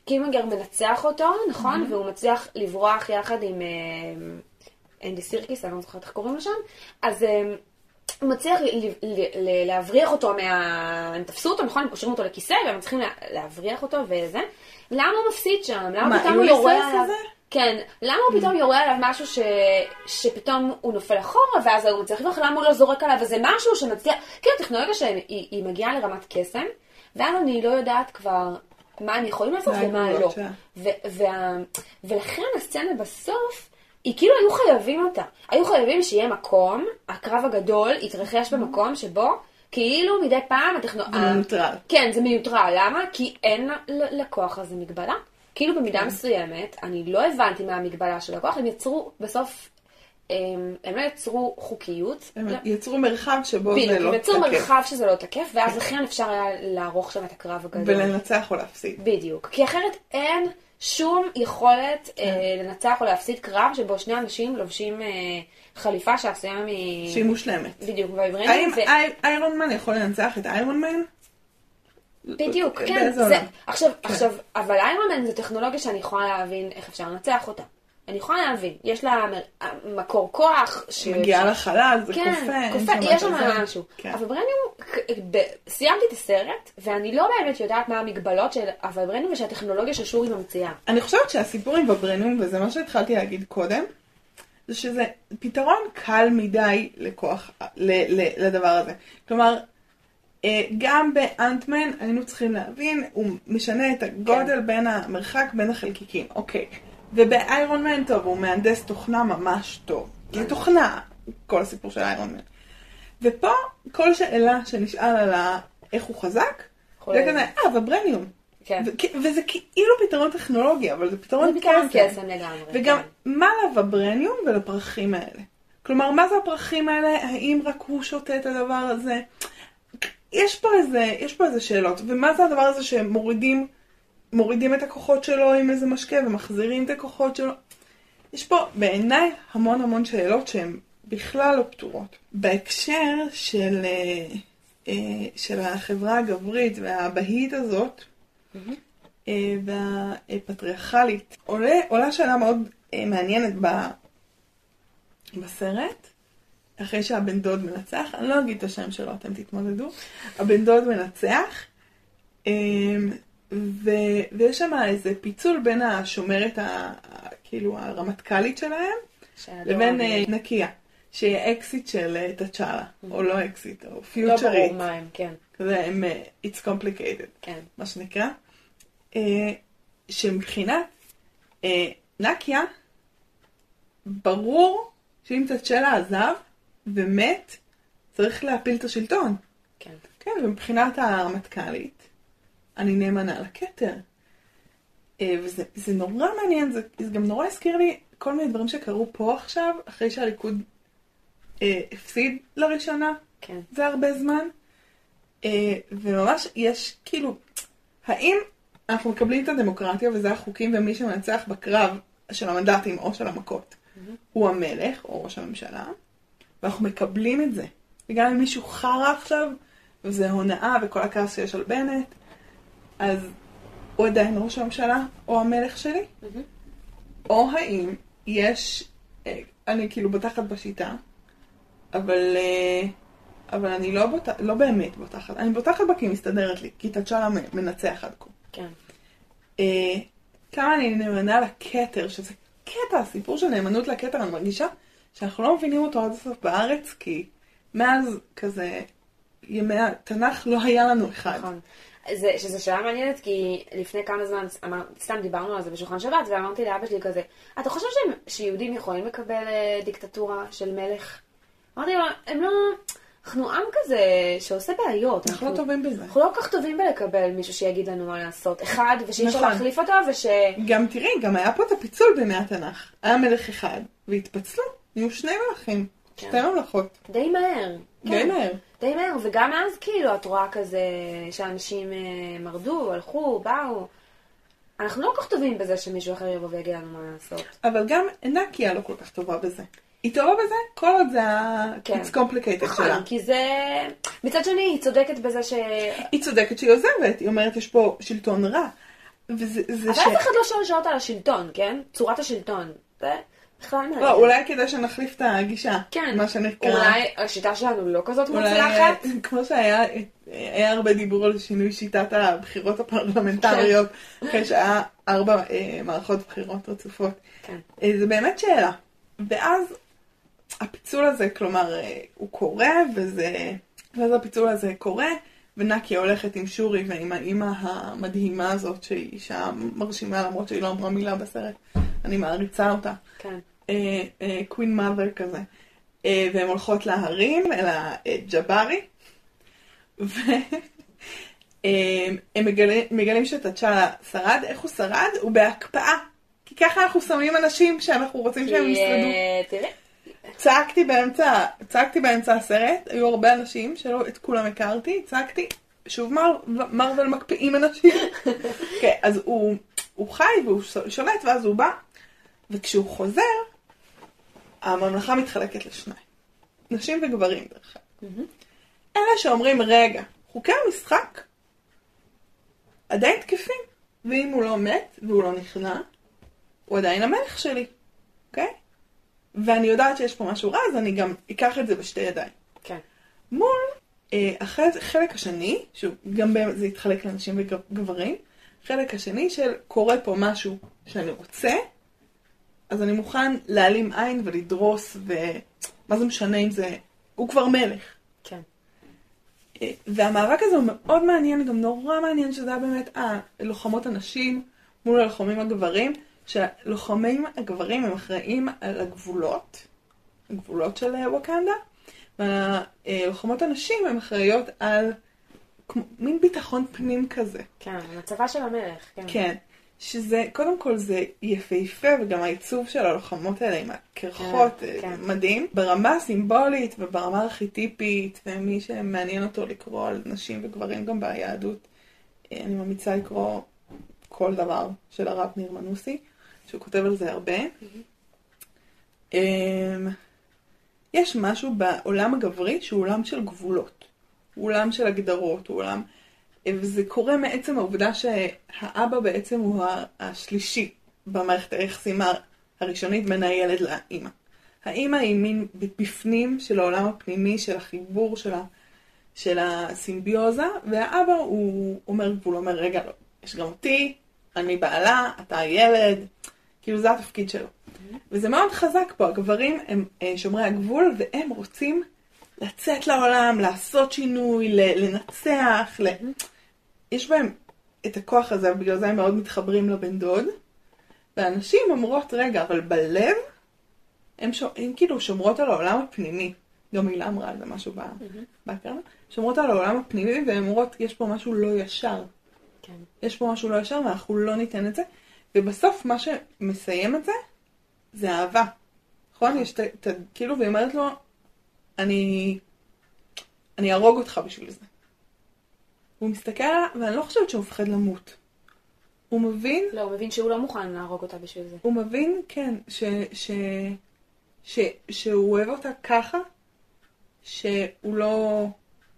קימגר מנצח אותו, נכון? והוא מצליח לברוח יחד עם אה, אנדי סירקיס, אני לא זוכרת איך קוראים לו שם, אז אה, הוא מצליח להבריח אותו מה... הם תפסו אותו, נכון? הם קושרים אותו לכיסא, והם צריכים לה- להבריח אותו וזה. למה הוא מפסיד שם? למה מה, פתאום הוא יורה עליו? הזה? כן, למה הוא פתאום יורה עליו משהו ש... שפתאום הוא נופל אחורה, ואז הוא מצליח לברוח, למה הוא לא זורק עליו איזה משהו שמצליח... כאילו, הטכנולוגיה שלהם היא, היא מגיעה לרמת קסם, ואז אני לא יודעת כבר מה הם יכולים לעשות מה ומה לא. וה... ולכן הסצנה בסוף, היא כאילו היו חייבים אותה. היו חייבים שיהיה מקום, הקרב הגדול יתרחש במקום שבו כאילו מדי פעם הטכנולוגיה... זה מיוטרל. כן, זה מיוטרל. למה? כי אין לכוח הזה מגבלה. כאילו במידה כן. מסוימת, אני לא הבנתי מה המגבלה של הכוח, הם יצרו בסוף, הם, הם לא יצרו חוקיות. הם לא- יצרו מרחב שבו זה בדיוק, לא הם יצרו תקף. מרחב שזה לא תקף, ואז לכן אפשר היה לערוך שם את הקרב הגדול. ולנצח או להפסיד. בדיוק. כי אחרת אין שום יכולת כן. אה, לנצח או להפסיד קרב שבו שני אנשים לובשים אה, חליפה שעשויה מ... שהיא מושלמת. בדיוק, וייברנים. האם ו... אי- איירון מן יכול לנצח את איירון מן? בדיוק, כן. זה... עכשיו, עכשיו, אבל איירון זו טכנולוגיה שאני יכולה להבין איך אפשר לנצח אותה. אני יכולה להבין. יש לה מקור כוח. ש... מגיעה לחלל, זה כן, קופא, אין קופא, שם יש שם. משהו. כן. אבל ברניום, ב- סיימתי את הסרט, ואני לא באמת יודעת מה המגבלות של הוויברניום ושהטכנולוגיה של שורי ממציאה. אני חושבת שהסיפור עם וברניום, וזה מה שהתחלתי להגיד קודם, זה שזה פתרון קל מדי לכוח, ל, ל, לדבר הזה. כלומר, אה, גם באנטמן היינו צריכים להבין, הוא משנה את הגודל כן. בין המרחק בין החלקיקים, אוקיי. ובאיירון מן, טוב, הוא מהנדס תוכנה ממש טוב. זה תוכנה, כל הסיפור של איירון מן. ופה, כל שאלה שנשאל על ה- איך הוא חזק, זה. כזה, אה, וברניום. כן. ו- וזה כאילו פתרון טכנולוגי, אבל זה פתרון זה פתרון קסם. קסם לגמרי. וגם, כן. מה לווברניום ולפרחים האלה? כלומר, מה זה הפרחים האלה? האם רק הוא שותה את הדבר הזה? יש פה איזה, יש פה איזה שאלות. ומה זה הדבר הזה שמורידים מורידים את הכוחות שלו עם איזה משקה ומחזירים את הכוחות שלו? יש פה בעיניי המון המון שאלות שהן בכלל לא פתורות. בהקשר של, אה, אה, של החברה הגברית והאבהית הזאת, אה, והפטריארכלית. עולה, עולה שאלה מאוד מעניינת ב, בסרט, אחרי שהבן דוד מנצח, אני לא אגיד את השם שלו, אתם תתמודדו, הבן דוד מנצח, ו, ויש שם איזה פיצול בין השומרת, ה, כאילו הרמטכ"לית שלהם, לבין אה, נקיה, שהיא אקסית של אה, תצ'אלה, או לא אקזיט, או לא פיוטרית. ברור מה הם, כן. כזה, הם, אה, it's complicated, כן. מה שנקרא. אה, שמבחינת אה, נקיה, ברור שאם תצ'לה עזב ומת, צריך להפיל את השלטון. כן. כן, ומבחינת הרמטכ"לית, אני נאמנה לכתר. אה, וזה זה נורא מעניין, זה, זה גם נורא הזכיר לי כל מיני דברים שקרו פה עכשיו, אחרי שהליכוד אה, הפסיד לראשונה, כן. זה הרבה זמן. אה, וממש יש כאילו, האם אנחנו מקבלים את הדמוקרטיה וזה החוקים ומי שמנצח בקרב של המנדטים או של המכות הוא המלך או ראש הממשלה, ואנחנו מקבלים את זה. וגם אם מישהו חרא עכשיו, וזה הונאה וכל הכעס שיש על בנט, אז הוא עדיין ראש הממשלה או המלך שלי? או האם יש, אה, אני כאילו בוטחת בשיטה, אבל, אה, אבל אני לא, בוט... לא באמת בוטחת, אני בוטחת בה כי היא מסתדרת לי, כי תצ'אלה מנצח עד כה. כן. אה, כמה אני נאמנה לכתר, שזה קטע, הסיפור של נאמנות לכתר, אני מרגישה שאנחנו לא מבינים אותו עד הסוף בארץ, כי מאז כזה ימי התנ"ך לא היה לנו אחד. נכון. זה, שזו שאלה מעניינת, כי לפני כמה זמן, אמר, סתם דיברנו על זה בשולחן שבת, ואמרתי לאבא שלי כזה, אתה חושב שהם, שיהודים יכולים לקבל אה, דיקטטורה של מלך? אמרתי לו, הם לא... אנחנו עם כזה שעושה בעיות. אנחנו לא טובים בזה. אנחנו לא כל כך טובים בלקבל מישהו שיגיד לנו מה לעשות. אחד, ושאי אפשר נכון. להחליף אותו, וש... גם תראי, גם היה פה את הפיצול בימי התנ"ך. היה מלך אחד, והתפצלו, נהיו שני מלכים, כן. שתי ממלכות. די מהר. די כן. מהר. די מהר, וגם אז כאילו את רואה כזה שאנשים אה, מרדו, הלכו, באו. אנחנו לא כל כך טובים בזה שמישהו אחר יבוא ויגיד לנו מה לעשות. אבל גם נקיה לא כל כך טובה בזה. היא טובה בזה כל עוד זה כן. ה-it's complicated שלה. נכון, כי זה... מצד שני, היא צודקת בזה ש... היא צודקת שהיא עוזבת, היא אומרת יש פה שלטון רע. וזה זה אבל אף אחד לא שואל שאלות על השלטון, כן? צורת השלטון. זה בכלל מעניין. לא, אולי כדאי שנחליף את הגישה. כן. מה שנקרא. אולי השיטה שלנו לא כזאת אולי, מוצלחת. כמו שהיה, היה הרבה דיבור על שינוי שיטת הבחירות הפרלמנטריות, אחרי שהיה ארבע אה, מערכות בחירות רצופות. כן. אה, זה באמת שאלה. ואז הפיצול הזה, כלומר, אה, הוא קורה, וזה... ואז הפיצול הזה קורה, ונקיה הולכת עם שורי ועם האימא המדהימה הזאת, שהיא אישה מרשימה, למרות שהיא לא אמרה מילה בסרט. אני מעריצה אותה. כן. קווין מאבר כזה. אה, והן הולכות להרים, אל הג'בארי, והם מגלים, מגלים שתצ'אלה שרד. איך הוא שרד? הוא בהקפאה. כי ככה אנחנו שמים אנשים שאנחנו רוצים שהם ישרדו. אה, תראי. צעקתי באמצע, צעקתי באמצע הסרט, היו הרבה אנשים שלא את כולם הכרתי, צעקתי, שוב מר, מרוויל מקפיאים אנשים. כן, אז הוא, הוא חי והוא שולט ואז הוא בא, וכשהוא חוזר, הממלכה מתחלקת לשניים. נשים וגברים דרך אגב. אלה שאומרים, רגע, חוקי המשחק עדיין תקפים, ואם הוא לא מת והוא לא נכנע, הוא עדיין המלך שלי, אוקיי? ואני יודעת שיש פה משהו רע, אז אני גם אקח את זה בשתי ידיים. כן. מול אה, החלק, החלק השני, שוב, גם זה יתחלק לנשים וגברים, חלק השני של קורה פה משהו שאני רוצה, אז אני מוכן להעלים עין ולדרוס, ומה זה משנה אם זה... הוא כבר מלך. כן. אה, והמאבק הזה הוא מאוד מעניין, גם נורא מעניין שזה היה באמת הלוחמות הנשים מול הלוחמים הגברים, שהלוחמים הגברים הם אחראים על הגבולות, הגבולות של אה, ווקנדה, והלוחמות הנשים הן אחראיות על כמו, מין ביטחון פנים כזה. כן, המצבה של המלך. כן. כן. שזה, קודם כל זה יפהפה, וגם העיצוב של הלוחמות האלה עם הקרחות, כן, אה, כן. מדהים. ברמה סימבולית וברמה ארכיטיפית, ומי שמעניין אותו לקרוא על נשים וגברים גם ביהדות, אה, אני ממליצה לקרוא כל דבר של הרב ניר מנוסי, שהוא כותב על זה הרבה. אמ, יש משהו בעולם הגברי שהוא עולם של גבולות. הוא עולם של הגדרות, הוא עולם... וזה קורה מעצם העובדה שהאבא בעצם הוא השלישי במערכת היחסים הראשונית בין הילד לאימא. האימא היא מין בפנים של העולם הפנימי, של החיבור, של, ה, של הסימביוזה, והאבא הוא אומר גבול, אומר, רגע, לא, יש גם אותי, אני בעלה, אתה הילד, כאילו זה התפקיד שלו. וזה מאוד חזק פה, הגברים הם אה, שומרי הגבול, והם רוצים לצאת לעולם, לעשות שינוי, לנצח, ל... יש בהם את הכוח הזה, ובגלל זה הם מאוד מתחברים לבן דוד. והנשים אומרות, רגע, אבל בלב, הם, ש... הם כאילו שומרות על העולם הפנימי. גם הילה אמרה על זה משהו ב... בהקרנה. שומרות על העולם הפנימי, והן אומרות, יש פה משהו לא ישר. כן. יש פה משהו לא ישר, ואנחנו לא ניתן את זה. ובסוף, מה שמסיים את זה, זה אהבה. נכון? יש. את ה- כאילו, והיא אומרת לו, אני... אני אהרוג אותך בשביל זה. הוא מסתכל עליה, ואני לא חושבת שהוא מפחד למות. הוא מבין לא, הוא מבין שהוא לא מוכן להרוג אותה בשביל זה. הוא מבין, כן, ש, ש, ש, שהוא אוהב אותה ככה, שהוא לא,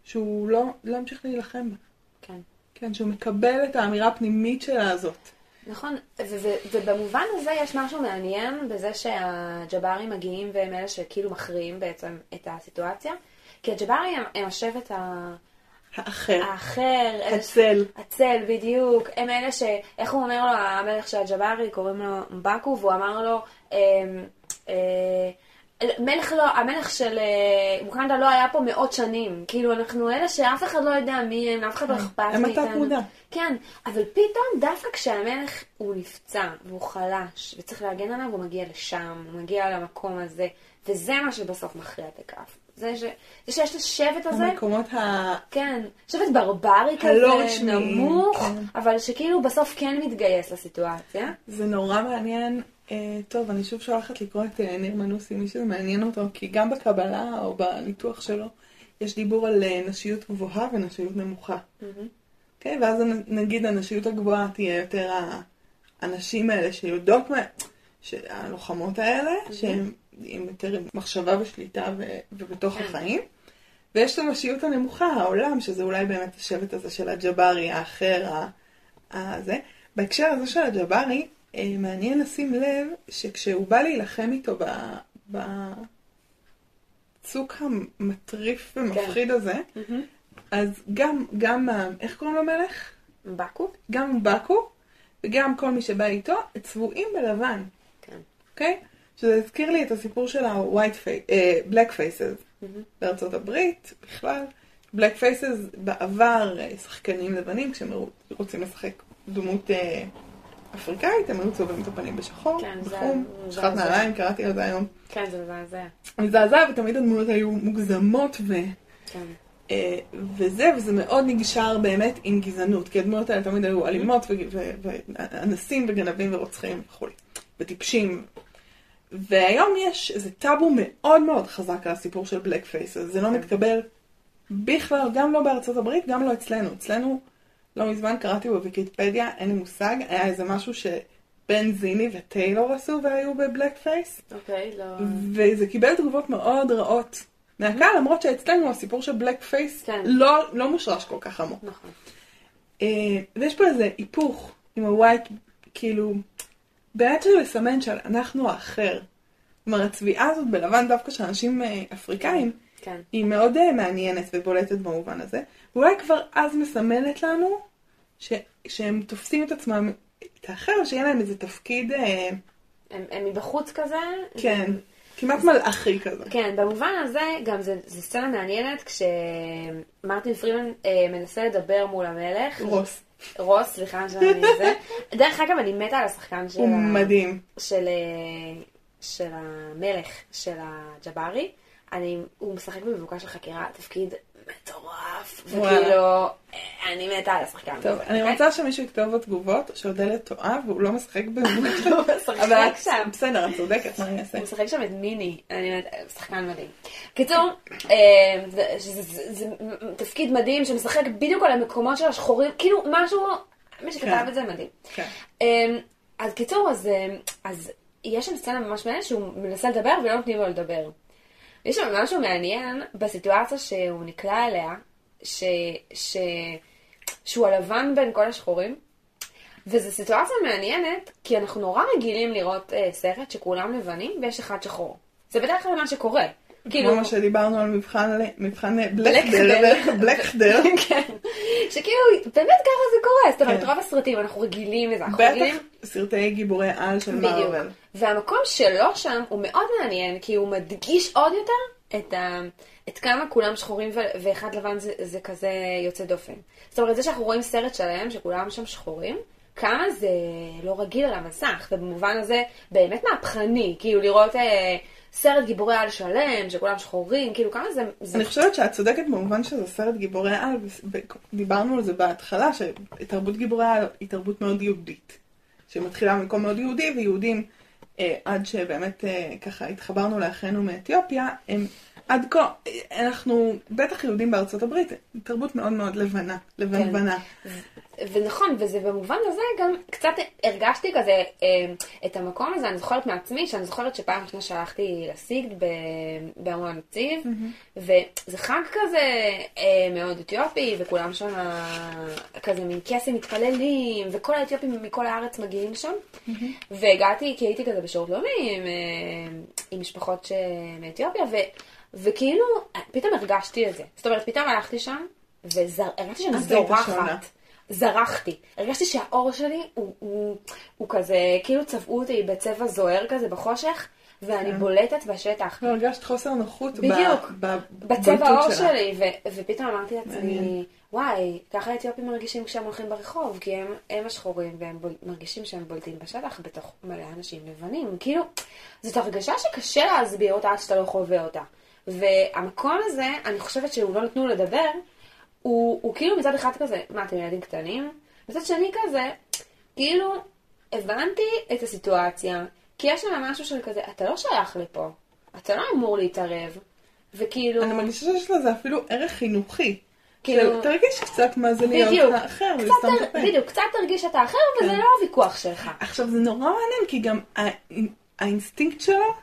שהוא לא, לא ימשיך להילחם בה. כן. כן, שהוא מקבל את האמירה הפנימית שלה הזאת. נכון, ובמובן הזה יש משהו מעניין בזה שהג'ברים מגיעים והם אלה שכאילו מכריעים בעצם את הסיטואציה. כי הג'ברים הם, הם השבט ה- האחר, האחר, הצל. הצל, בדיוק. הם אלה ש... איך הוא אומר לו, המלך של הג'בארי, קוראים לו מבקו, והוא אמר לו, אה, אה, מלך לא, המלך של אה, אוקנדה לא היה פה מאות שנים. כאילו, אנחנו אלה שאף אחד לא יודע מי הם, אף אחד לא אכפת הם מאיתנו. התת-מודע. כן, אבל פתאום, דווקא כשהמלך הוא נפצע, והוא חלש, וצריך להגן עליו, הוא מגיע לשם, הוא מגיע למקום הזה, וזה מה שבסוף מכריע את הכף. זה, ש... זה שיש את השבט הזה, המקומות ה... כן, שבט ברברי כזה, רשמיים, נמוך, כן. אבל שכאילו בסוף כן מתגייס לסיטואציה. זה נורא מעניין. אה, טוב, אני שוב שולחת לקרוא את אה, ניר מנוסי, מי שזה מעניין אותו, כי גם בקבלה או בניתוח שלו, יש דיבור על אה, נשיות גבוהה ונשיות נמוכה. אוקיי? ואז נגיד הנשיות הגבוהה תהיה יותר ה- הנשים האלה שיודעות מה... הלוחמות האלה, שהן עם יותר מחשבה ושליטה ו- ובתוך כן. החיים. ויש את הנשיות הנמוכה, העולם, שזה אולי באמת השבט הזה של הג'בארי, האחר, הזה. בהקשר הזה של הג'בארי, אה, מעניין לשים לב שכשהוא בא להילחם איתו ב- בצוק המטריף ומפחיד הזה, אז גם, גם, איך קוראים למלך? מבקו? גם בקו וגם כל מי שבא איתו, צבועים בלבן, כן. אוקיי? שזה הזכיר לי את הסיפור של ה-white face, אה, black faces בארצות הברית, בכלל. black faces בעבר, אה, שחקנים לבנים, כשהם רוצים לשחק דמות אה, אפריקאית, הם היו צובעים את הפנים בשחור, כן, בחום, זה- נעליים, קראתי על זה היום. כן, זה מזעזע. מזעזע, ותמיד הדמויות היו מוגזמות ו... כן. אה, וזה, וזה מאוד נקשר באמת עם גזענות, כי הדמויות האלה תמיד היו אלימות ו- ו- ואנסים וגנבים ורוצחים וכולי, וטיפשים. והיום יש איזה טאבו מאוד מאוד חזק על הסיפור של בלק פייסס, זה לא מתקבל בכלל, גם לא בארצות הברית, גם לא אצלנו. אצלנו, לא מזמן קראתי בוויקיפדיה, אין לי מושג, היה איזה משהו שבן זיני וטיילור עשו והיו ב blackface, אוקיי, לא... וזה קיבל תגובות מאוד רעות מהקהל, למרות שאצלנו הסיפור של blackface כן. לא, לא מושרש כל כך עמוק. נכון. אה, ויש פה איזה היפוך עם ה white, כאילו, באמת של לסמן שאנחנו האחר. כלומר, הצביעה הזאת בלבן דווקא של אנשים אה, אפריקאים, כן. היא מאוד אה, מעניינת ובולטת במובן הזה. ואולי כבר אז מסמלת לנו ש, שהם תופסים את עצמם, את האחר, שיהיה להם איזה תפקיד, אה, הם, הם מבחוץ כזה. כן, כמעט מלאכי כזה. כן, במובן הזה, גם זה, זה סצנה מעניינת כשמרטין פרימן אה, מנסה לדבר מול המלך. רוס, רוס, סליחה שאני זה. דרך אגב, אני מתה על השחקן של, הוא ה... מדהים. של, אה, של המלך של הג'בארי. אני, הוא משחק במבוקש של חקירה, תפקיד מטורף. וכאילו, אה, אני מתה על השחקן. טוב, אני אוקיי? רוצה שמישהו יכתוב בתגובות שאודליה טועה והוא לא משחק במובן. הוא משחק אבל שם. בסדר, את צודקת, מה אני אעשה? הוא משחק שם את מיני, אני הוא שחקן מדהים. קיצור, אה, זה- תפקיד מדהים שמשחק בדיוק על המקומות של השחורים, כאילו משהו, מי שכתב כן. את זה מדהים. כן. אה, אז קיצור, אה, אז יש שם סצנה ממש מעניינת שהוא מנסה לדבר ולא נותנים לו לדבר. יש שם משהו מעניין בסיטואציה שהוא נקלע אליה, ש... ש... שהוא הלבן בין כל השחורים. וזו סיטואציה מעניינת, כי אנחנו נורא רגילים לראות אה, סרט שכולם לבנים ויש אחד שחור. זה בדרך כלל מה שקורה. כאילו... כמו שדיברנו על מבחן, מבחן בלקדל, בלקדל. כן. שכאילו, באמת ככה זה קורה. זאת אומרת, כן. רוב הסרטים אנחנו רגילים לזה. בטח סרטי גיבורי על של מארוול. והמקום שלו שם הוא מאוד מעניין, כי הוא מדגיש עוד יותר את, ה... את כמה כולם שחורים ו... ואחד לבן זה, זה כזה יוצא דופן. זאת אומרת, זה שאנחנו רואים סרט שלם שכולם שם שחורים, כמה זה לא רגיל על המסך, ובמובן הזה באמת מהפכני, כאילו לראות... אה, סרט גיבורי על שלם, שכולם שחורים, כאילו כמה זה... אני חושבת שאת צודקת במובן שזה סרט גיבורי על, דיברנו על זה בהתחלה, שתרבות גיבורי על היא תרבות מאוד יהודית. שמתחילה ממקום מאוד יהודי, ויהודים, אה, עד שבאמת אה, ככה התחברנו לאחינו מאתיופיה, הם עד כה, אנחנו בטח יהודים בארצות הברית, תרבות מאוד מאוד לבנה, לבנבנה. כן. ונכון, וזה במובן הזה גם קצת הרגשתי כזה אה, את המקום הזה, אני זוכרת מעצמי, שאני זוכרת שפעם ראשונה שהלכתי לסיגד בארמון הנציב, mm-hmm. וזה חג כזה אה, מאוד אתיופי, וכולם שם כזה מין קסם מתפללים, וכל האתיופים מכל הארץ מגיעים שם, mm-hmm. והגעתי, כי הייתי כזה בשירות לאומי עם, אה, עם משפחות מאתיופיה, ו... וכאילו, פתאום הרגשתי את זה. זאת אומרת, פתאום הלכתי שם, והרגשתי שאני זורחת. זרחתי. הרגשתי שהאור שלי הוא, הוא, הוא כזה, כאילו צבעו אותי בצבע זוהר כזה בחושך, ואני כן. בולטת בשטח. לא, הרגשת חוסר נוחות בדיוק, בצבע העור שלי, ו- ופתאום אמרתי לעצמי, וואי, ככה האתיופים מרגישים כשהם הולכים ברחוב, כי הם, הם השחורים, והם בול, מרגישים שהם בולטים בשטח בתוך מלא אנשים לבנים. כאילו, זאת הרגשה שקשה להסביר אותה עד שאתה לא חווה אותה. והמקום הזה, אני חושבת שהוא לא נתנו לדבר, הוא, הוא כאילו מצד אחד כזה, מה, אתם ילדים קטנים? מצד שני כזה, כאילו, הבנתי את הסיטואציה, כי יש שם משהו של כזה, אתה לא שייך לפה, אתה לא אמור להתערב, וכאילו... אני מרגישה שיש לזה אפילו ערך חינוכי. כאילו... תרגיש קצת מה זה להיות בדיוק, אחר, ולסתום את הפה. בדיוק, קצת תרגיש שאתה אחר, וזה כן. לא הוויכוח שלך. עכשיו, זה נורא מעניין, כי גם האינסטינקט שלו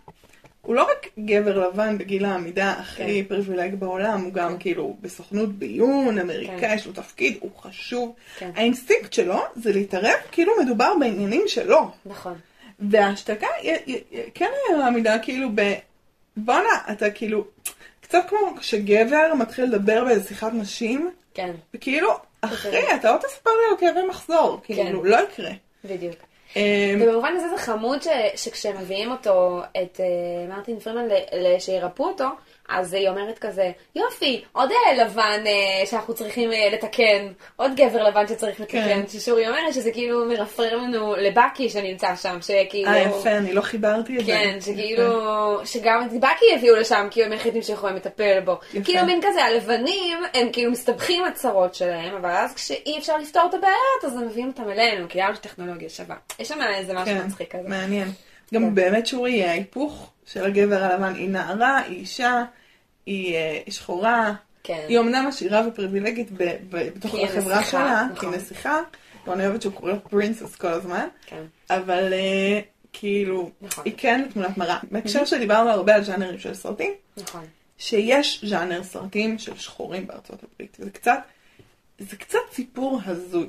הוא לא רק גבר לבן בגיל העמידה הכי כן. privileged בעולם, הוא גם כן. כאילו בסוכנות ביון, אמריקאי, כן. יש לו תפקיד, הוא חשוב. כן. האינסטינקט שלו זה להתערב כאילו מדובר בעניינים שלו. נכון. וההשתקה כן היה מעמידה כאילו ב... בואנה, אתה כאילו, קצת כמו שגבר מתחיל לדבר באיזה שיחת נשים, כן. וכאילו, אחי, אתה לא תספר לי על כאבי מחזור, כאילו, כן. לא יקרה. בדיוק. אמ, ובמובן הזה זה חמוד שכשמביאים אותו, את uh, מרטין פרימן, שירפאו אותו, אז היא אומרת כזה, יופי, עוד לבן uh, שאנחנו צריכים uh, לתקן, עוד גבר לבן שצריך לתקן, כן. ששורי אומרת שזה כאילו מרפרר לנו לבקי שנמצא שם, שכאילו... אה, יפה, אני לא חיברתי את זה. כן, שכאילו, שגם את בקי הביאו לשם, כי הם היחידים שיכולים לטפל בו. יפה. כאילו מין כזה, הלבנים, הם כאילו מסתבכים הצרות שלהם, אבל אז כשאי אפשר לפתור את הבעיות, אז הם מביאים אותם אלינו, כי יש טכנולוגיה שווה. יש שם איזה משהו כן, מצחיק כזה. מעניין. גם כן. באמת שורי, ההיפוך של הגבר הלבן, היא נערה, היא אישה, היא uh, שחורה, כן. היא אמנם עשירה ופריבילגית ב- ב- בתוך החברה נסיכה, שלה, נכון. היא נסיכה, ואני אוהבת שהוא קורא לה פרינסס כל הזמן, כן. אבל uh, כאילו, נכון. היא כן תמונת מראה. בהקשר שדיברנו הרבה על ז'אנרים של סרטים, נכון. שיש ז'אנר סרטים של שחורים בארצות הברית, זה קצת, זה קצת סיפור הזוי.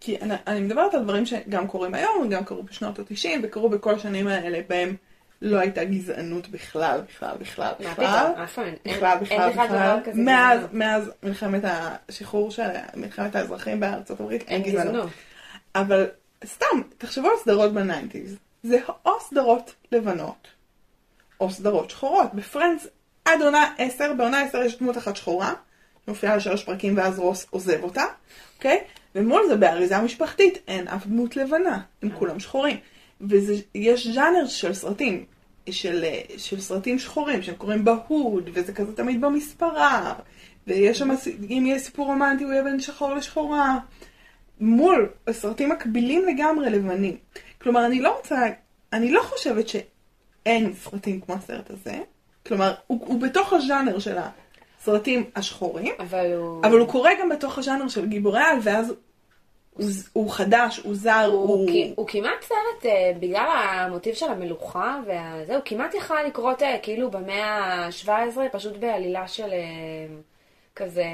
כי אני, אני מדברת על דברים שגם קורים היום, גם קרו בשנות ה-90, וקרו בכל השנים האלה בהם לא הייתה גזענות בכלל, בכלל, בכלל, בכלל. בכלל, בכלל, בכלל. מאז, מאז מלחמת השחרור של מלחמת האזרחים בארצות הברית, אין גזענות. אבל סתם, תחשבו על סדרות ב nineties. זה או סדרות לבנות, או סדרות שחורות. ב Friends, עד עונה 10, בעונה 10 יש דמות אחת שחורה, מופיעה לשלוש פרקים ואז רוס עוזב אותה, אוקיי? ומול זה באריזה משפחתית אין אף דמות לבנה, הם כולם שחורים. ויש ז'אנר של סרטים, של, של סרטים שחורים, שהם קוראים בהוד, וזה כזה תמיד במספרה, ויש שם, אם יהיה סיפור רומנטי, הוא יהיה בין שחור לשחורה, מול סרטים מקבילים לגמרי לבנים. כלומר, אני לא רוצה, אני לא חושבת שאין סרטים כמו הסרט הזה, כלומר, הוא, הוא בתוך הז'אנר של הסרטים השחורים, אבל הוא... אבל הוא קורה גם בתוך הז'אנר של גיבורי על, ואז הוא, הוא חדש, הוא זר, הוא... הוא, הוא כמעט סרט, uh, בגלל המוטיב של המלוכה וזה, הוא כמעט יכל לקרות uh, כאילו במאה ה-17, פשוט בעלילה של... Uh, כזה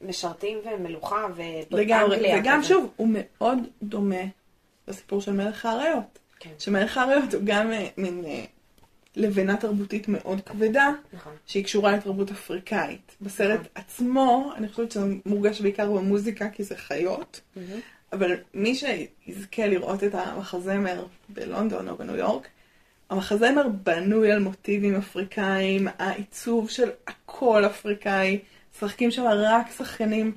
משרתים ומלוכה ובאנגליה. וגם כזה. שוב, הוא מאוד דומה לסיפור של מלך האריות. כן. שמלך האריות הוא גם אה, מין לבנה תרבותית מאוד כבדה, נכון. שהיא קשורה לתרבות אפריקאית. בסרט נכון. עצמו, אני חושבת שזה מורגש בעיקר במוזיקה, כי זה חיות, מהמם. אבל מי שיזכה לראות את המחזמר בלונדון או בניו יורק, המחזמר בנוי על מוטיבים אפריקאים, העיצוב של הכל אפריקאי, משחקים שם רק שחקנים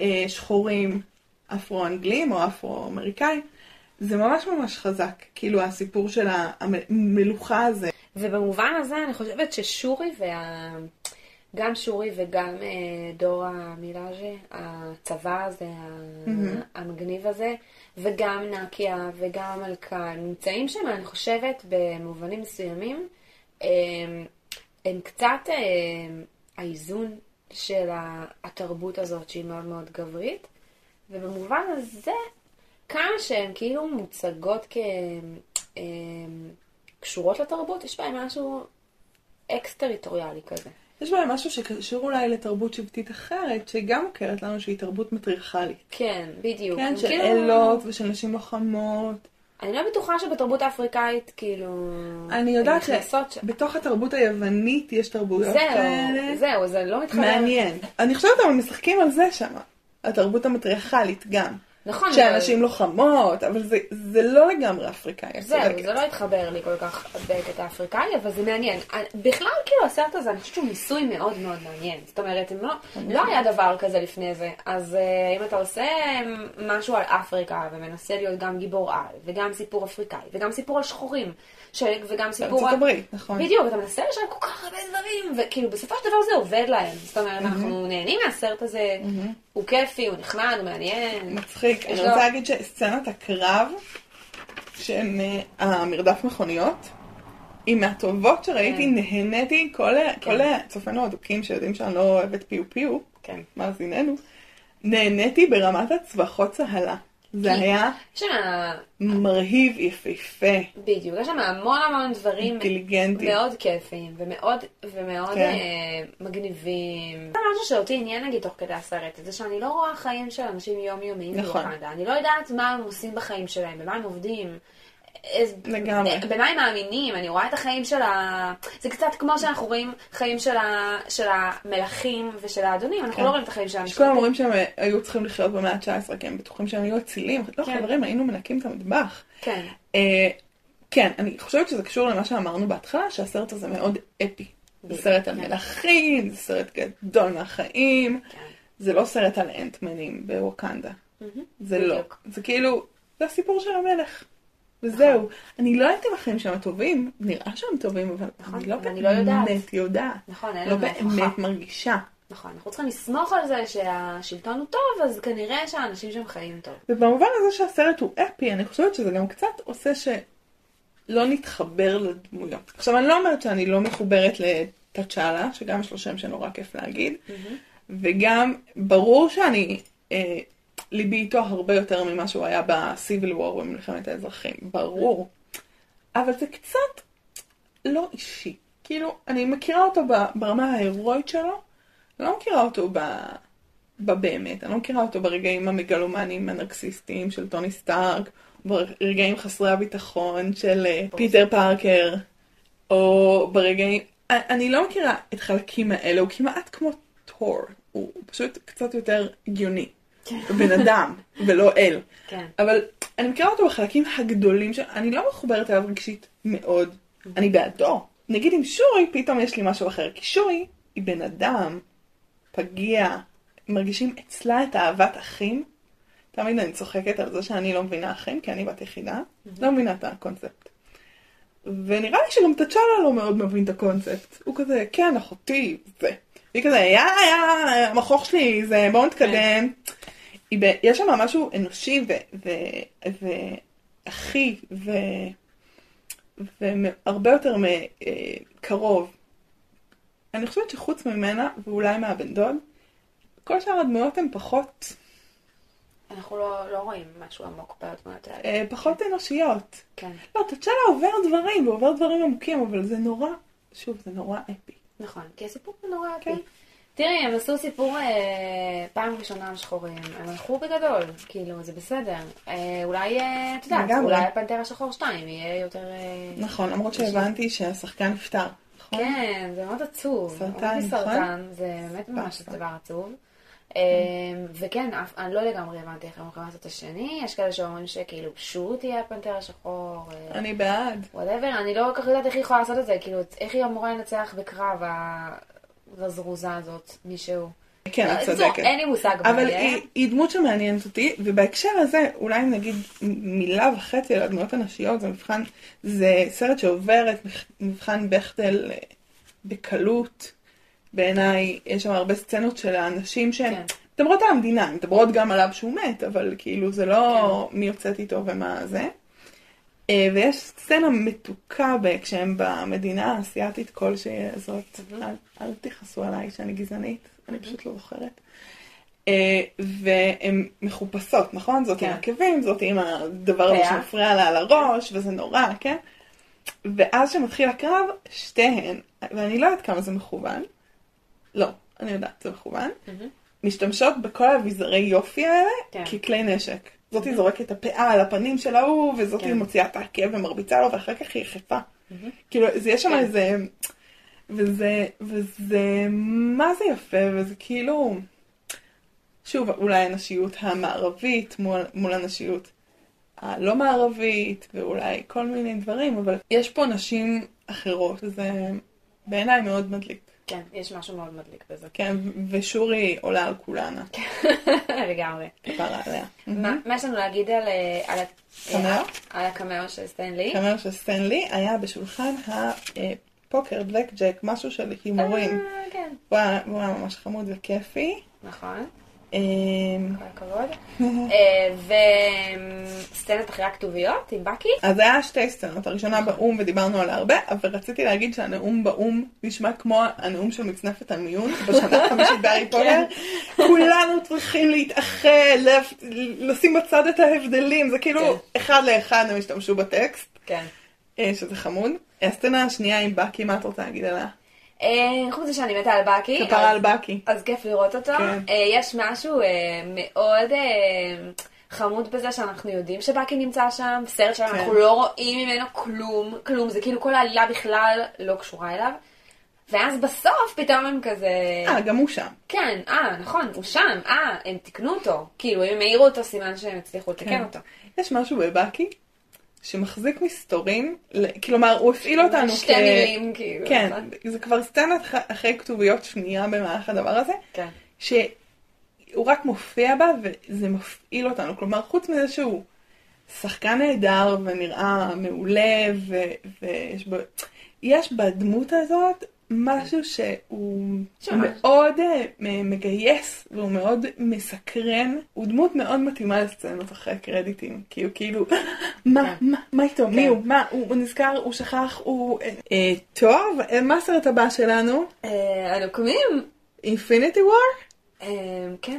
אה, שחורים אפרו-אנגלים או אפרו-אמריקאים. זה ממש ממש חזק, כאילו הסיפור של המלוכה הזה. ובמובן הזה אני חושבת ששורי וה... גם שורי וגם אה, דורה מילאז'ה, הצבא הזה, מהמם. המגניב הזה, וגם נקיה וגם המלכה, נמצאים שם, אני חושבת, במובנים מסוימים, אה, הם קצת אה, האיזון של התרבות הזאת, שהיא מאוד מאוד גברית, ובמובן הזה, כמה שהן כאילו מוצגות כקשורות לתרבות, יש בהן משהו אקס-טריטוריאלי כזה. יש בהם משהו שקשור אולי לתרבות שבטית אחרת, שגם מוכרת לנו שהיא תרבות מטריארכלית. כן, בדיוק. כן, של כאילו- אלות ושל נשים לוחמות. אני לא בטוחה שבתרבות האפריקאית, כאילו... אני יודעת נכנסות ש- שבתוך התרבות היוונית יש תרבויות כאלה. זהו, זהו, זה לא מתחבר. מעניין. אני חושבת אבל משחקים על זה שם. התרבות המטריארכלית גם. נכון. שאנשים לוחמות, אבל זה, זה לא לגמרי אפריקאי. את זהו, צודקת. זה לא התחבר לי כל כך בקטע האפריקאי, אבל זה מעניין. אני- בכלל, כאילו, הסרט הזה, אני חושבת שהוא ניסוי מאוד מאוד מעניין. זאת אומרת, הם לא, לא היה דבר כזה לפני זה. אז אה, אם אתה עושה משהו על אפריקה, ומנסה להיות גם גיבור על, וגם סיפור אפריקאי, וגם סיפור על שחורים. וגם סיפור בארצות על... הברית, נכון. בדיוק, אתה מנסה לשלם כל כך הרבה דברים, וכאילו בסופו של דבר זה עובד להם. זאת אומרת, אנחנו נהנים מהסרט הזה, הוא כיפי, הוא נחמד, הוא מעניין. מצחיק. אני רוצה להגיד שסצנת הקרב, שהן אה, המרדף מכוניות, היא מהטובות שראיתי, כן. נהניתי, כל כל צופינו הדוקים שיודעים שאני לא אוהבת פיו פיו, כן. מאזיננו, נהניתי ברמת הצווחות צהלה. זה היה שם, מרהיב, יפהפה, בדיוק, יש שם המון המון דברים. מאוד כיפיים, ומאוד, ומאוד כן. אה, מגניבים. זה משהו שאותי עניין נגיד תוך כדי הסרט, זה שאני לא רואה חיים של אנשים יומיומיים נכון. בווקנדה. אני לא יודעת מה הם עושים בחיים שלהם, במה הם עובדים. לגמרי. הם מאמינים, אני רואה את החיים של ה... זה קצת כמו שאנחנו רואים חיים של, ה... של המלכים ושל האדונים, אנחנו כן. לא רואים את החיים של האנשים. שכולם אומרים שהם אה, היו צריכים לחיות במאה ה-19, כי הם בטוחים שהם היו אצילים. לא, כן. חברים, היינו מנקים את המטבח. כן, אה, כן, אני חושבת שזה קשור למה שאמרנו בהתחלה, שהסרט הזה מאוד אפי. זה סרט על כן. מלכים, זה סרט גדול מהחיים, כן. זה לא סרט על אנטמנים בווקנדה. זה לא. בדיוק. זה כאילו, זה הסיפור של המלך. וזהו. אני לא יודעת אם החיים שם טובים, נראה שהם טובים, אבל נכון, אני לא אבל אני לא. באמת יודעת. נכון, אין לא לנו הוכחה. באמת מרגישה. נכון, אנחנו צריכים לסמוך על זה שהשלטון הוא טוב, אז כנראה שהאנשים שם חיים טוב. ובמובן הזה שהסרט הוא אפי, אני חושבת שזה גם קצת עושה שלא נתחבר לדמויות. עכשיו, אני לא אומרת שאני לא מחוברת לטאצ'אלה, שגם יש לו שם שנורא כיף להגיד, וגם ברור שאני, אה, ליבי איתו הרבה יותר ממה שהוא היה בסיביל וור במלחמת האזרחים, ברור. אבל זה קצת לא אישי. כאילו, אני מכירה אותו ברמה ההירואית שלו, אני לא מכירה אותו ב... בבאמת, אני לא מכירה אותו ברגעים המגלומניים הנרקסיסטיים של טוני סטארק, ברגעים חסרי הביטחון של אה, פיטר פארקר, או ברגעים... אני- אני לא מכירה את חלקים האלה, הוא כמעט כמו תור, הוא פשוט קצת יותר הגיוני. הוא בן אדם, ולא אל. כן. אבל אני מכירה אותו בחלקים הגדולים. אני לא מחוברת אליו רגשית מאוד. אני בעדו. נגיד עם שורי, פתאום יש לי משהו אחר. כי שורי היא בן אדם, פגיע, מרגישים אצלה את אהבת אחים. תמיד אני צוחקת על זה שאני לא מבינה אחים, כי אני בת יחידה. לא מבינה את הקונספט. ונראה לי שגם תצ'אלה לא מאוד מבין את הקונספט. הוא כזה, כן, אחותי, זה. והיא כזה, יא, יא, המכוך שלי, זה, בואו נתקדם. היא ב- יש שם משהו אנושי ו- ו- ואחי ו- והרבה יותר מ- אה, קרוב. אני חושבת שחוץ ממנה, ואולי מהבן דוד, כל שאר הדמויות הן פחות, אנחנו לא, לא רואים משהו עמוק בדמויות האלה. אה, פחות אנושיות. כן, לא, תצ'אלה עובר דברים, הוא עובר דברים עמוקים, אבל זה נורא, שוב, זה נורא אפי. נכון. כי הסיפור הוא נורא כן. אפי. תראי, הם עשו סיפור אה, פעם ראשונה על שחורים, הם הלכו בגדול, כאילו, זה בסדר. אה, אולי, אה, את יודעת, לגמרי. אולי הפנתר השחור 2 יהיה יותר... אה, נכון, למרות שהבנתי שהשחקן נפטר. נכון? כן, זה מאוד עצוב. סרטן, נכון? סרטן, זה באמת ממש. דבר עצוב. אה, וכן, אני לא לגמרי הבנתי איך הם הולכים לעשות את השני, יש כאלה שאומרים שכאילו שורי יהיה הפנתר השחור. אה, אני בעד. Whatever, אני לא כל כך יודעת איך היא יכולה לעשות את זה, כאילו, איך היא אמורה לנצח בקרב הזרוזה הזאת, מישהו. כן, את צודקת. אין לי מושג מה אבל. היא, היא דמות שמעניינת אותי, ובהקשר הזה, אולי נגיד מילה וחצי על הדמויות הנשיות, זה מבחן, זה סרט שעובר את מבח- מבחן בכטל אה, בקלות. בעיניי, יש שם הרבה סצנות של האנשים שהן כן. מדברות על המדינה, מדברות גם עליו שהוא מת, אבל כאילו זה לא מי יוצאת איתו ומה זה. אה, ויש סצנה מתוקה כשהם במדינה האסייתית כלשהי הזאת. אל, אל תכעסו עליי שאני גזענית, אני פשוט לא זוכרת. אה, והן מחופשות, נכון? זאת עם כן. עקבים, זאת עם הדבר הזה. שמפריע לה על הראש, וזה נורא, כן? ואז שמתחיל הקרב, שתיהן, ואני לא יודעת כמה זה מכוון, לא, אני יודעת, זה מכוון. משתמשות בכל האביזרי יופי האלה כן. ככלי נשק. זאתי זורקת את הפאה על הפנים של ההוא, וזאתי כן. מוציאה את העקב ומרביצה לו, ואחר כך היא יחפה. כאילו, זה יש שם כן. איזה... וזה, וזה, מה זה יפה, וזה כאילו, שוב, אולי הנשיות המערבית מול, מול הנשיות הלא מערבית, ואולי כל מיני דברים, אבל יש פה נשים אחרות, וזה בעיניי מאוד מדליק. כן, יש משהו מאוד מדליק בזה. כן, ושורי עולה על כולנה, לגמרי. כפרה עליה. מה יש לנו להגיד על אה, קמאו? על הקמאו של סטנלי? קמר של סטנלי היה בשולחן הפוקר, בלק ג'ק, משהו של הימורים. אה, כן, הוא היה ממש חמוד וכיפי. נכון, כל הכבוד. אה, וסצנת אחרי הכתוביות עם בקי? אז היה שתי סצנות, הראשונה באו"ם ודיברנו עליה הרבה, אבל רציתי להגיד שהנאום באו"ם נשמע כמו הנאום של מצנפת המיון בשנה החמישית בהארי פוטר. כולנו צריכים להתאחד, לפ- לשים בצד את ההבדלים, זה כאילו כן. אחד לאחד הם השתמשו בטקסט, כן. אה, שזה חמוד. הסצנה השנייה עם בקי, מה את רוצה להגיד עליה? אה, חוץ מזה שאני מתה על בקי. כפרה על בקי. אז כיף לראות אותו. כן. אה, יש משהו אה, מאוד חמוד בזה שאנחנו יודעים שבקי נמצא שם, סרט שאנחנו כן. לא רואים ממנו כלום, כלום, זה כאילו כל העלילה בכלל לא קשורה אליו. ואז בסוף פתאום הם כזה, אה, גם הוא שם. כן, אה, נכון, הוא שם, אה, הם תיקנו אותו. כאילו, אם הם העירו אותו, סימן שהם הצליחו לתקן כן. אותו. יש משהו בבקי שמחזיק מסתורים, כלומר הוא הפעיל אותנו שתי מילים, כאילו. כן, נכון? זה כבר סצנת אחרי כתוביות שנייה במהלך הדבר הזה, כן. שהוא רק מופיע בה וזה מפעיל אותנו. כלומר, חוץ מזה שהוא שחקן נהדר ונראה מעולה, ו- ויש בו... יש בדמות הזאת משהו שהוא שמש. מאוד אה, מגייס והוא מאוד מסקרן. הוא דמות מאוד מתאימה לסצנות אחרי קרדיטים. כי הוא כאילו, מה, כן. מה, מה איתו? מי כן. הוא? מה? הוא נזכר? הוא שכח? הוא... אה, אה, טוב, מה הסרט הבא שלנו? הנוקמים, אינפיניטי וור? כן.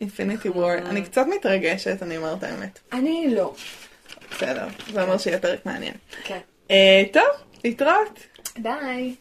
אינפיניטי וור. אני קצת מתרגשת, אני אומרת האמת. אני לא. בסדר, זה אומר שיהיה פרק מעניין. כן. טוב, להתראות. Bye.